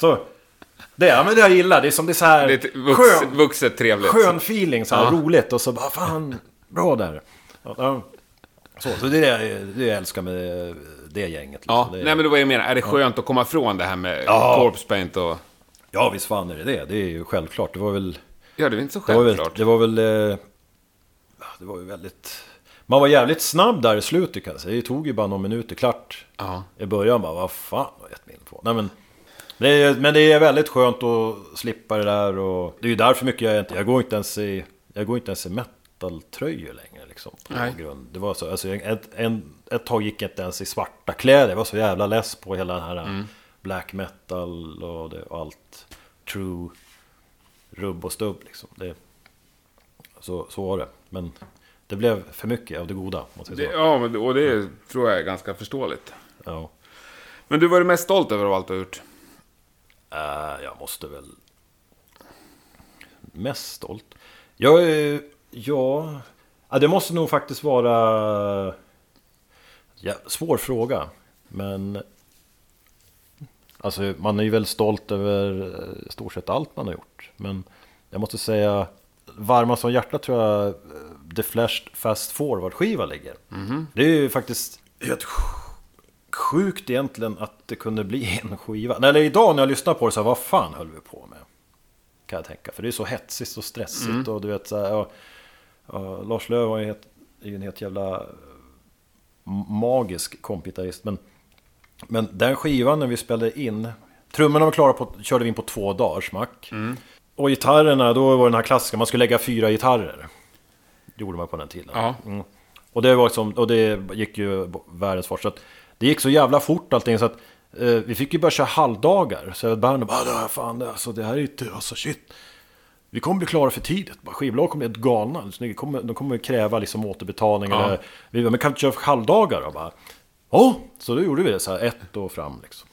Så, det, ja, men det jag gillar. Det är som det är så här Det är vux, skön, vuxet trevligt. skön feeling, så här Ja. roligt. Och så bara, fan, bra där. Ja, ja. Så, så det är det jag, det jag älskar med det gänget. Liksom. Ja, det är, nej men det var jag menar. Är det skönt att komma ifrån det här med Ja. corpse paint och... ja, visst fan är det det. Det är ju självklart. Det var väl... Ja, det är inte så Det var väl, självklart. det var väl... eh, Det var ju väldigt... Man var jävligt snabb där i slutet kan jag säga. Det tog ju bara några minuter klart. Ja. I början bara, vad fan har jag gett mig in på? Nej men... Det är, men det är väldigt skönt att slippa det där och... Det är ju därför mycket jag inte... Jag går inte ens i... Jag går inte ens i metal-tröjor längre liksom. På Nej. grund. Det var så... Alltså, ett, en, ett tag gick jag inte ens i svarta kläder. Jag var så jävla less på hela den här... Mm. Black metal och, det, och allt. True. Rubb och stubb liksom. Det, så, så var det. Men det blev för mycket av det goda. Det, ja, men- och det tror jag är ganska förståeligt. Ja. Men du var du mest stolt över av allt du har gjort? Äh, jag måste väl... Mest stolt? Jag är... Ja... ja det måste nog faktiskt vara... Ja, svår fråga. Men... Alltså man är ju väl stolt över eh, stort sett allt man har gjort. Men jag måste säga... Varmast om hjärtat tror jag eh, The Flash Fast Forward-skiva ligger. Det är ju faktiskt helt sjukt egentligen att det kunde bli en skiva. Nej, Eller idag när jag lyssnar på det så här, vad fan höll vi på med? Kan jag tänka. För det är så hetsigt och stressigt och du vet så här, ja, ja, Lars Lööf är ju en helt jävla eh, magisk kompitarist. Men, men den skivan när vi spelade in, trummorna var klara på, körde vi in på två dagar smack. Och gitarrerna, då var den här klassiska, man skulle lägga fyra gitarrer. Det gjorde man på den tiden. Ja. Mm. Och det var liksom, och det gick ju världens fart. Så att det gick så jävla fort allting så att eh, vi fick ju börja köra halvdagar. Så bandet bara, "Ah, fan det, alltså, det här är inte, alltså shit. Vi kommer bli klara för tidigt. Bara, Skivbolag kommer bli helt galna. De kommer, de kommer kräva liksom återbetalning. Ja. Eller, vi bara, men kan vi inte köra halvdagar då? Bara, Ja, så då gjorde vi det så här ett år fram liksom.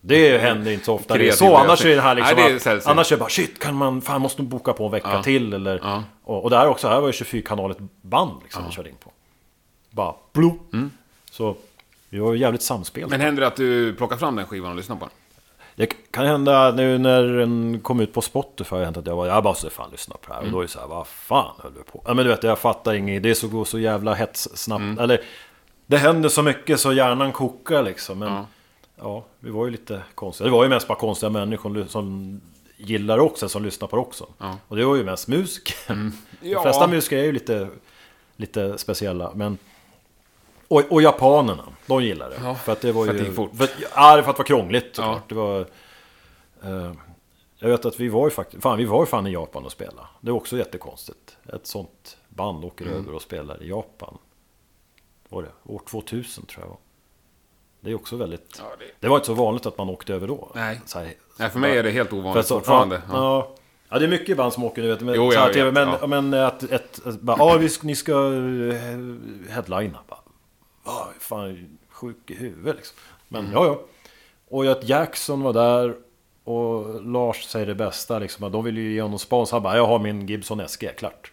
Det händer inte så ofta. Det är så, annars är det här liksom Nej, det är att. Annars är det bara shit, kan man, fan måste man boka på en vecka Ja. till eller... Ja. Och, och det här också, här var ju 24-kanaligt band liksom vi körde in på. Bara blop. Så vi var ju jävligt samspelade. Men händer det att du plockar fram den skivan och lyssnar på den? Det kan hända nu när den kom ut på Spotify, hänt att jag var, jag bara så fan lyssna på det här. Och då är det så här, vad fan höll du på? Ja men du vet, jag fattar inget, det är så, så jävla hets snabbt. Eller, det händer så mycket så hjärnan kokar liksom. Men Ja. ja. vi var ju lite konstiga. Det var ju mest bara konstiga människor som gillar också, som lyssnar på det också. Ja. Och det var ju mest musiker. De Ja. flesta musiker är ju lite, lite speciella. Men... Och, och japanerna, de gillar det. Ja, för att det var för ju... att det gick fort. För, att- ja, för att det var krångligt såklart. Ja. Det var... eh, Jag vet att vi var ju faktiskt, fan vi var ju fan i Japan och spelade. Det är också jättekonstigt. Ett sånt band åker Mm. över och spelar i Japan. Var det? År 2000 tror jag var. Det är också väldigt... Ja, det- Det var inte så vanligt att man åkte över då. Nej. Här, Nej, för mig är det helt ovanligt att så, fortfarande. Ja, Ja. ja. ja, det är mycket band som åker nu vet men, Jo, jag vet, men, ja. men att ett, ett bara, ja, vi ni ska eh, headlina. Bara, Va, fan, sjuk i huvudet liksom. Men Mm. ja, ja. Och att Jackson var där och Lars säger det bästa liksom. Att de vill ju ge honom spons. Han bara, jag har min Gibson SG, klart.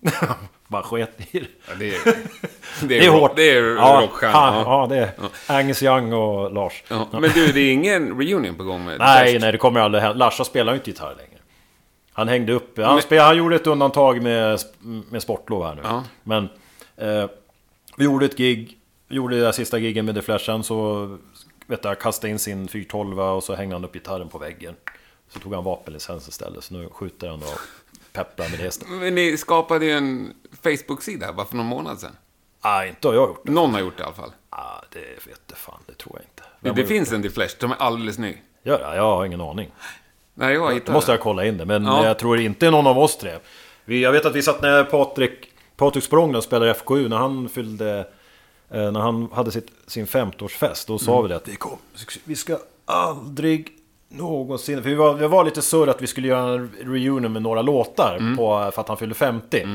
bara sket i det. Ja, det, är, det, Det är hårt. Det är rockstjärna. Ja. ja, det är Angus Young och Lars. Ja. Men du, det är ingen reunion på gång med Nej, Fest? nej, det kommer aldrig hända. Larsa spelar ju inte gitarr längre. Han hängde upp. Han, spel, han gjorde ett undantag med, med sportlov här nu. Ja. Men eh, vi gjorde ett gig. Vi gjorde det där sista giggen med The Flash. Sen så vet jag, kastade in sin 412 och så hängde han upp gitarren på väggen. Så tog han vapenlicens istället. Så nu skjuter han och pepprar med hästen. Men ni skapade ju en Facebook-sida bara för någon månad sedan. Nej, inte har jag gjort det. Någon har gjort det i alla fall. Ah, det vet jag fan, det tror jag inte. Det, Vem det finns en till Flash, de är alldeles ny. Gör det? Jag har ingen aning. Nej, jag hittade måste den. jag kolla in det, men Ja. jag tror inte någon av oss tre. Vi, jag vet att vi satt när Patrik, Patrik Språng, den spelade i FKU, när han fyllde... Eh, när han hade sitt, sin 50-årsfest, då sa Mm. vi det att vi, kom, vi ska aldrig någonsin... För vi var, vi var lite surr att vi skulle göra en reunion med några låtar Mm. på, för att han fyllde 50.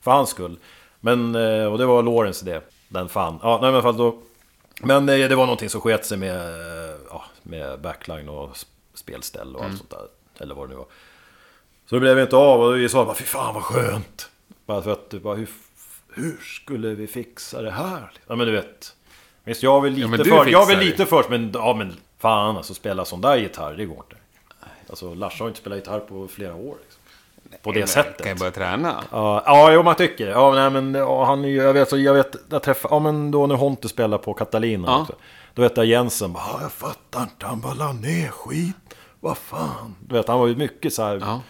För hans skull. Men, eh, och det var Lawrence idé. Den fan. Ja, nej, men då... Men eh, det var någonting som sket sig med, eh, ja, med backline och sp- spelställ och allt sånt där. Eller vad det nu var. Så det blev inte av och vi sa bara fy fan vad skönt. Bara för att, bara, hur, hur skulle vi fixa det här? Ja men du vet. Visst jag väl lite du för, jag fixar lite först men, ja men fan alltså spela sån där gitarr, det går inte. Alltså Lars har inte spelat gitarr på flera år. Liksom. På det sättet. Kan jag börja träna? Ja, ja, jo man tycker det. Ja, nej, men ja, han är ju, jag vet, så jag vet, jag träffade, ja men då när Honte spelade på Catalina Ja. också. Då vet jag Jensen bara, "Ja, jag fattar inte, han bara la ner skit. Vad fan. Du vet, han var ju mycket så här. Ja.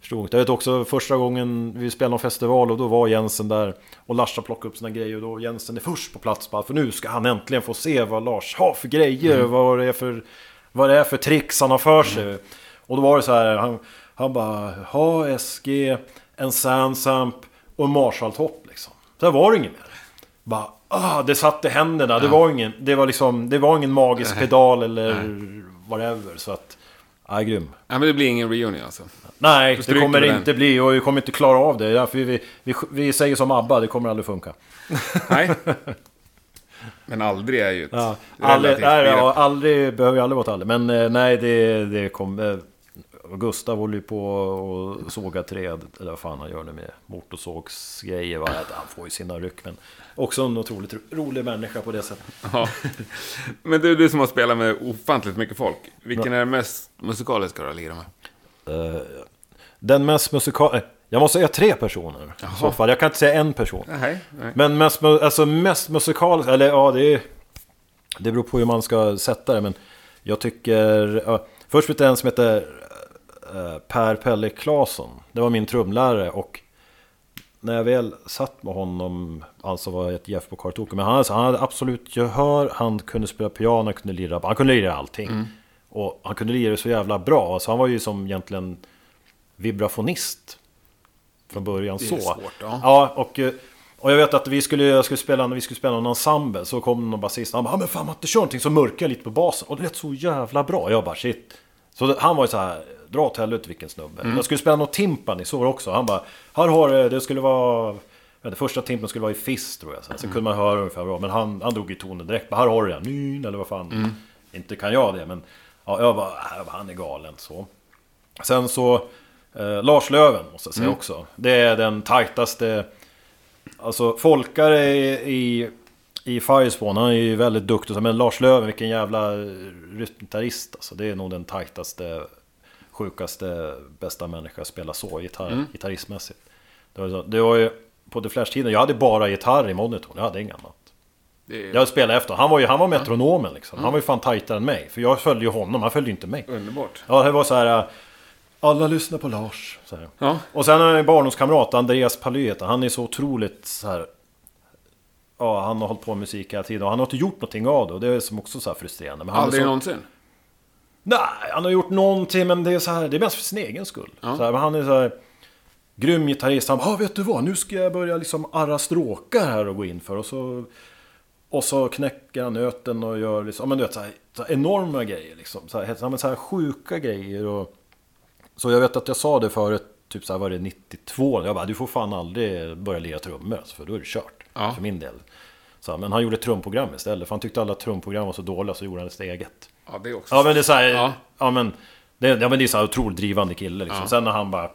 Förstod. Jag vet också första gången vi spelade någon festival och då var Jensen där och Larsa plockade upp sina grejer och då Jensen är först på plats bara för nu ska han äntligen få se vad Lars har för grejer, vad det är för, vad det är för tricks han har för sig. Och då var det så här, han, han bara ha SG, en Sansamp och en Marshall-topp liksom. Sen var det inget mer. Bara, ah, det satt i händerna, det var ingen, det var liksom, det var ingen magisk pedal eller whatever så att, ja, grym. Ja, men det blir ingen reunion alltså. Nej, det kommer det den. inte bli och vi kommer inte klara av det. Därför vi, vi, vi säger som ABBA, det kommer aldrig funka. Nej. Men aldrig är ju ett Ja, aldrig, nej, ja, aldrig, behöver ju aldrig vara ett aldrig. Men eh, nej, det, det kommer... eh, Gustav håller ju på och såga träd, eller vad fan han gör nu med motorsågsgrejer. va. Han får ju sina ryck, men också en otroligt ro- rolig människa på det sättet. Ja. Men du, du som har spelat med ofantligt mycket folk. Vilken är den mest musikaliska du har lirat med? Eh, Den mest musikal... Jag måste säga tre personer i så fall. Jag kan inte säga en person. Nej, nej. Men mest, alltså mest musikaliskt, eller ja det är... Det beror på hur man ska sätta det men jag tycker... Ja, först vet jag en som heter eh, Per Pelle Claesson. Det var min trumlärare och när jag väl satt med honom, alltså var ett Jeff på Kartoke, men han, alltså, han hade absolut gehör, han kunde spela piano, han kunde lira, han kunde lira allting. Och han kunde lira så jävla bra, alltså han var ju som egentligen vibrafonist från början så. svårt, ja. Ja, och, eh, och jag vet att vi skulle, jag skulle spela, när vi skulle spela någon ensemble så kom någon basist Han bara, "Ja, men fan Matte kör någonting så mörkar jag lite på basen. Och det lät så jävla bra. Jag bara shit. Så han var ju så här, dra åt helvete vilken snubbe. Mm. Jag skulle spela något timpani, så var det också. Han bara, här har du, det skulle vara... Ja, det första timpan skulle vara i Fizz tror jag. Så, här. så Mm. kunde man höra ungefär bra. Men han, han drog i tonen direkt. Här har du den. Nyn, eller vad fan. Mm. Inte kan jag det, men... Ja, jag bara, äh, han är galen så. Sen så, eh, Lars Löven måste jag säga också. Det är den tajtaste... Alltså Folkare i, i, i Firespawn, han är ju väldigt duktig. Men Lars Löven, vilken jävla rytmgitarrist alltså. Det är nog den tajtaste, sjukaste, bästa människa spela så, gitarr, gitarristmässigt. Det var, det var ju på The Flash-tiden, jag hade bara gitarr i monitorn, jag hade inget annat. Är Jag spelade efter, han var ju han var metronomen liksom. Han var ju fan tajtare än mig. För jag följde ju honom, han följde ju inte mig. underbart. Ja, det var så här. Alla lyssnar på Lars. Så här. Ja. Och sen har jag en barndomskamrat, Andreas heter han. Är så otroligt så här. Ja, han har hållit på med musik hela tiden och han har inte gjort någonting av det. Och det är som också så här frustrerande. Men han Aldrig så, någonsin? Nej, han har gjort någonting men det är så här, det är mest för sin egen skull. Så här, men han är så här grym gitarrist. Han bara, ah, vet du vad, nu ska jag börja liksom arra stråkar här och gå in för. Och så, och så knäcker han nöten och gör liksom, ja, men du vet, så här, så här enorma grejer liksom. Så här, så här, så här sjuka grejer och... Så jag vet att jag sa det förut, typ så här var det 92. Jag bara, du får fan aldrig börja lira trummor alltså, för då är det kört. Ja. För min del. Så, men han gjorde ett trumprogram istället, för han tyckte alla trumprogram var så dåliga så gjorde han ett eget. Ja, det är också... Ja men det är så här, Ja. ja. men det, ja men det är så här otroligt drivande kille liksom. Sen när han bara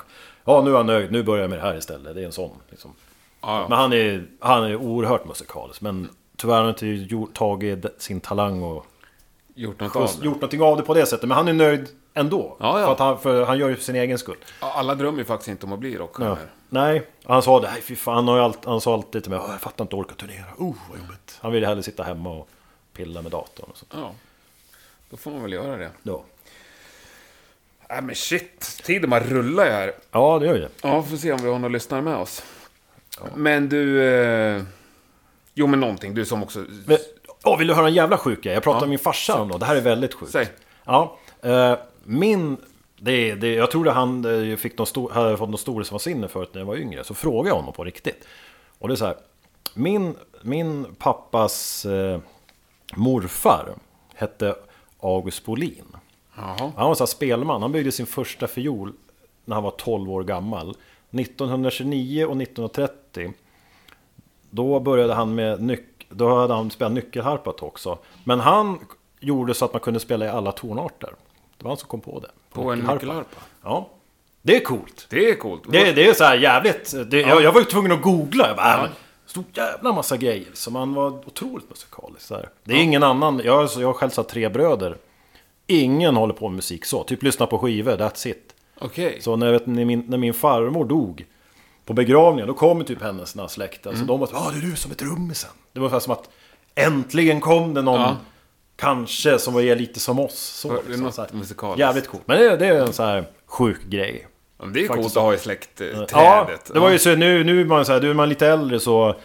Ja nu är han nöjd, nu börjar jag med det här istället. Det är en sån liksom. Ja, ja. Men han är, han är oerhört musikalisk. Men tyvärr har han inte gjort, tagit sin talang och Gjort något av det. gjort någonting av det på det sättet. Men han är nöjd ändå. Ja, ja. För, att han, för han gör det för sin egen skull. Ja, Alla drömmer ju faktiskt inte om att bli rockstjärnor. Ja. Nej, han sa det. Fy fan. Han, har han sa alltid till mig. "Åh, Jag fattar inte orka turnera. Oh, vad jobbigt. Han ville hellre sitta hemma och pilla med datorn och sånt. Ja. Då får man väl göra det. Ja, Nej men shit, tiden bara rullar ju här. ja det gör ju det. Ja, får se om vi har några lyssnare med oss. Men du... Eh... Jo, men någonting. Du som också... Men, åh, vill du höra en jävla sjuk? Jag pratade med min farsa om det. Det här är väldigt sjukt. Säg. Ja, eh, min... Det, det, jag tror att han eh, fick någon stor, hade fått någon storhetsvansinne förut när jag var yngre. Så frågade jag honom på riktigt. Och det är så här. Min, min pappas eh, morfar hette August Bolin. Jaha. Han var så spelman. Han byggde sin första fiol när han var 12 år gammal. 1929 och 1930. Då började han med nyc- Då hade han spelat nyckelharpa också. Men han gjorde så att man kunde spela i alla tonarter. Det var han som kom på det. På en nyckelharpa? Ja. Det är coolt. Det är coolt. Det, det är så här jävligt. Det, jag, jag var ju tvungen att googla. Jag bara, ja. Stor jävla massa grejer. Så man var otroligt musikalisk. Här. Det är ingen annan. Jag, har- jag har själv här tre bröder. Ingen håller på med musik så. Typ lyssna på skivor, that's it. Okej. Så när, vet, när, min, när min farmor dog på begravningen, då kom typ hennes släkt. Mm. Alltså de var så, ah, det är du som är trummisen. Det var ungefär som att äntligen kom det någon, Ja. kanske, som var lite som oss. Så, Det är liksom, något så här. musikaliskt. Jävligt coolt. Men det, det är en så här sjuk grej. Ja, men Det är Faktiskt coolt att ha i släktträdet. Ja, det var ju så nu, nu är man så här, nu är man lite äldre så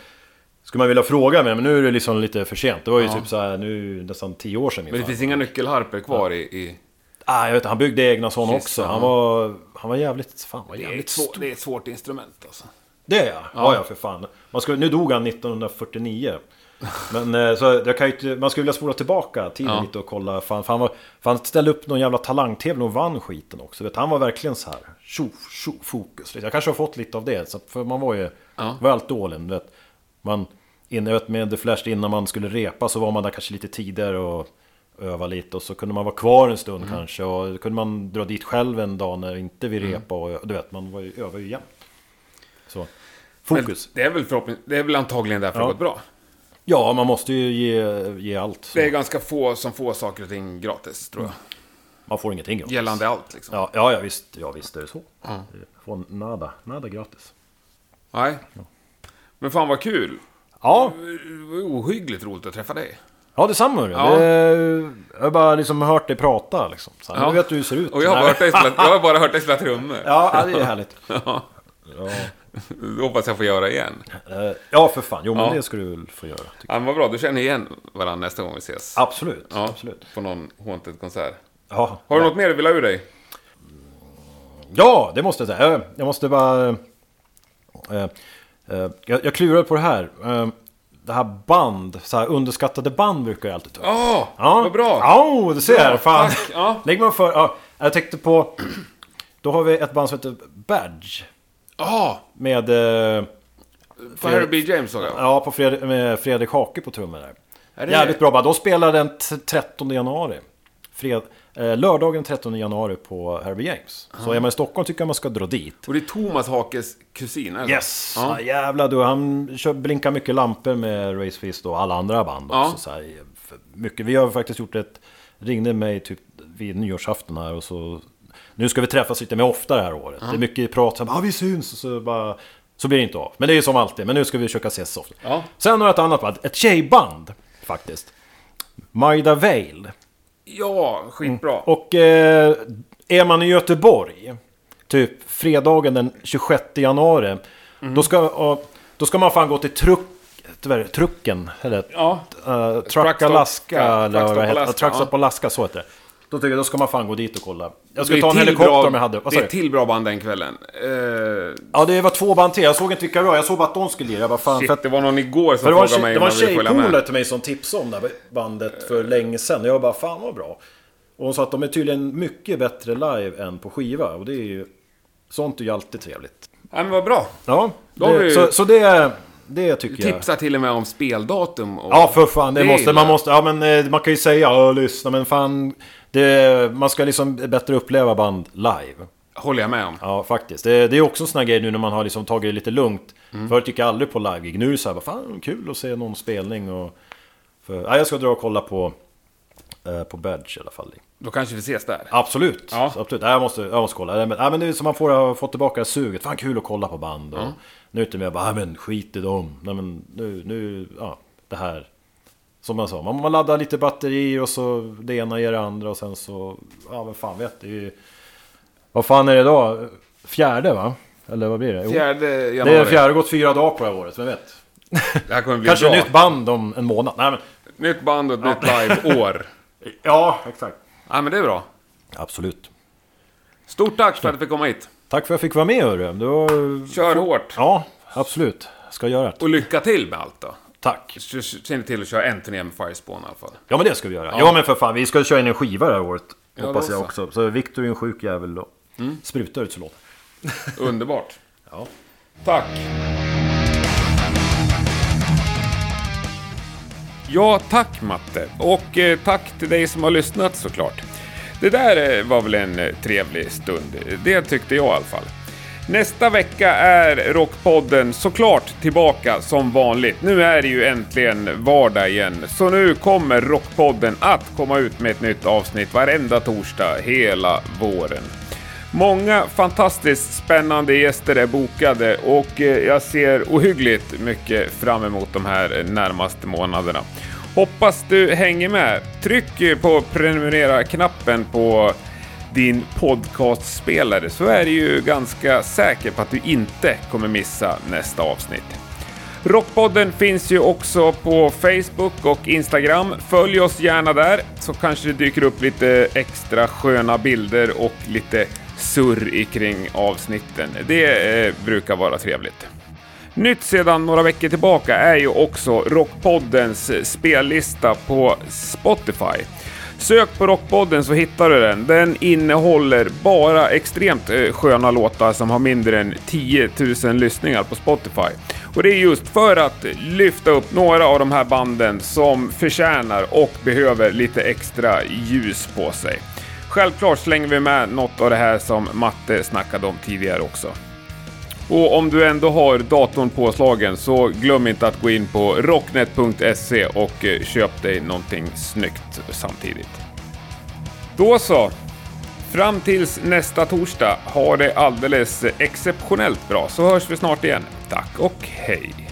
skulle man vilja fråga men nu är det liksom lite för sent. Det var ju Ja. typ så här, nu nästan tio år sedan Men det finns inga nyckelharpor kvar i... i... Ah, jag vet inte, han byggde egna sådana också. Han ja. var, han var jävligt, fan var Det är, jävligt svår, stor. det är ett svårt instrument alltså. Det är jag. Ja, ja för fan. Man skulle, nu dog han 1949. Men eh, så jag kan ju man skulle vilja spola tillbaka tiden Ja. lite och kolla. Fan, fan, var, fan han ställde upp någon jävla talangtävling och vann skiten också. Vet, han var verkligen så här, tjo, tjo, fokus. Jag kanske har fått lite av det. Så, för man var ju, Ja. var alltid ålen. Vet, man, jag vet, med The Flash innan man skulle repa så var man där kanske lite tidigare och öva lite. Och så kunde man vara kvar en stund Mm. kanske. Och då kunde man dra dit själv en dag när inte vi Mm. repa. Och du vet, man var ju, övar ju jämt. Så, Men fokus. det är väl förhoppning, Det är väl antagligen därför Ja. det gått bra. Ja, man måste ju ge, ge allt. Så. Det är ganska få som får saker och ting gratis, tror jag. Man får ingenting gratis. Gällande allt liksom. Ja, ja, ja, visst, ja, visst är det så. Ja. Får nada, nada gratis. Nej. Men fan vad kul. Ja, Det var Ohyggligt roligt att träffa dig. ja detsamma. Ja. Det, jag har bara liksom hört dig prata liksom. Så Ja. Nu vet du hur det ser ut. Och jag har, hört dig spela, jag har bara hört dig spela trummor. Ja, ja, det är härligt. Ja. Ja, Det hoppas jag får göra igen. Eh, ja för fan. Jo, men Ja. det ska du väl få göra. Ja, men vad bra, du känner igen varandra nästa gång vi ses. Absolut, Ja, absolut. På någon Haunted-konsert. Ja, Har du något mer du vill ha ur dig? Ja, det måste jag säga. Jag måste bara... eh, eh, Jag, jag klurar på det här. Eh, Det här band, så här underskattade band brukar jag alltid ta upp. Ja, Ja, vad bra! Ja, du ser. Bra, fan. tack. Ja. Lägger man för... Ja, jag tänkte på... Då har vi ett band som heter Badge. Ja, Med... eh, Harry B. James såg jag. Ja, på Fred, med Fredrik Hake på trummor där. Jävligt bra band. De spelar den t- 13 januari. Fred, lördagen den 13 januari på Harry James. Så är man i Stockholm tycker jag man ska dra dit. Och det är Thomas Hakes kusin, eller? Yes! Ja. Ja. Jävlar du, han kör, blinkar mycket lampor med Race Fist och alla andra band också. Så här, mycket. Vi har faktiskt gjort ett... Ringde mig typ vid nyårsafton här och så... Nu ska vi träffas lite mer ofta det här året. Det är mycket prat, så här, ah, vi syns! Och så bara... Så blir det inte av. Men det är ju som alltid. Men nu ska vi försöka ses ofta. Ja. Sen har jag ett annat band. Ett tjejband. Faktiskt. Maida Vale. Ja, skitbra. Och eh, är man i Göteborg, typ fredagen den 26 januari, Mm. då, ska, då ska man fan gå till truck, det, trucken, eller Ja, uh, Truck Truckstop- Alaska, eller vad det heter. Truckstop. Alaska, så heter det. Då tycker jag då ska man fan gå dit och kolla. Jag Det skulle ta en helikopter bra- om jag hade... Vad Det är du? till bra band den kvällen. Eh, Ja, det var två band till. Jag såg inte vilka det var. Jag såg bara att de skulle lira. Jag bara, fan, för shit, att, det var någon igår som för det var en, frågade tjej, mig det om var jag en ville följa med. tjejpolare till mig som tipsade om det här bandet för länge sedan. Jag bara, fan vad bra. Och hon sa att de är tydligen mycket bättre live än på skiva. Och det är ju... Sånt är ju alltid trevligt. Ja, men vad bra. Ja, det, vi- så, så det, det tycker jag. Tipsar till och med om speldatum. Och... Ja för fan, det, Det måste, man jag. måste, ja men eh, man kan ju säga, ja lyssna men fan. Det, man ska liksom bättre uppleva band live. Håller jag med om. Ja faktiskt. Det, det är också en sån här grej nu när man har liksom tagit det lite lugnt. Mm. Förut gick jag aldrig på live-gig. Nu är det så här, vad fan kul att se någon spelning och... För, ja, jag ska dra och kolla på... Eh, på Badge i alla fall. Då kanske vi ses där. Absolut! Ja. Absolut. Ja, jag, måste, jag måste kolla. Ja, men, det är som man får ha fått tillbaka suget. Fan kul att kolla på band. Och, Nu är det inte mer bara, ja, men skit i dem. Nej men nu, nu, ja, det här. Som man sa, man, man laddar lite batteri och så det ena ger det andra och sen så, ja men fan vet det ju... Vad fan är det idag? Fjärde va? Eller vad blir det? Jo, Fjärde det januari. är fjärde, gått fyra dagar på det här året, vem vet? Det här kommer bli Kanske bra. nytt band om en månad. Nej men, Nytt band och ett nytt live-år. ja exakt. Ja, men det är bra. Absolut. Stort tack för att du fick komma hit. Tack för att jag fick vara med hörru. Det var... Kör hårt. Ja, absolut. Ska göra det. Och lycka till med allt då. Tack. Se se till att köra en turné med Firespawn i alla fall. Ja men det ska vi göra. Ja, men för fan, vi ska köra in en skiva det här året. Ja, hoppas jag så. också. Så Victor är en sjuk jävel då. Sprutar ut så låter. Underbart. Ja. Tack. Ja, tack Matte. Och eh, tack till dig som har lyssnat såklart. Det där eh, var väl en eh, trevlig stund. Det tyckte jag i alla fall. Nästa vecka är Rockpodden såklart tillbaka som vanligt. Nu är det ju äntligen vardag igen, så nu kommer Rockpodden att komma ut med ett nytt avsnitt varenda torsdag hela våren. Många fantastiskt spännande gäster är bokade och eh, jag ser ohyggligt mycket fram emot de här närmaste månaderna. Hoppas du hänger med. Tryck på prenumerera-knappen på din podcastspelare så är du ju ganska säker på att du inte kommer missa nästa avsnitt. Rockpodden finns ju också på Facebook och Instagram. Följ oss gärna där så kanske det dyker upp lite extra sköna bilder och lite surr kring avsnitten. Det eh, brukar vara trevligt. Nytt sedan några veckor tillbaka är ju också Rockpoddens spellista på Spotify. Sök på Rockpodden så hittar du den. Den innehåller bara extremt eh, sköna låtar som har mindre än 10 000 lyssningar på Spotify. Och det är just för att lyfta upp några av de här banden som förtjänar och behöver lite extra ljus på sig. Självklart slänger vi med något av det här som Matte snackade om tidigare också. Och om du ändå har datorn påslagen så glöm inte att gå in på rocknet.se och eh, köp dig någonting snyggt samtidigt. Då så! Fram tills nästa torsdag, ha det alldeles eh, exceptionellt bra så hörs vi snart igen. Tack och hej!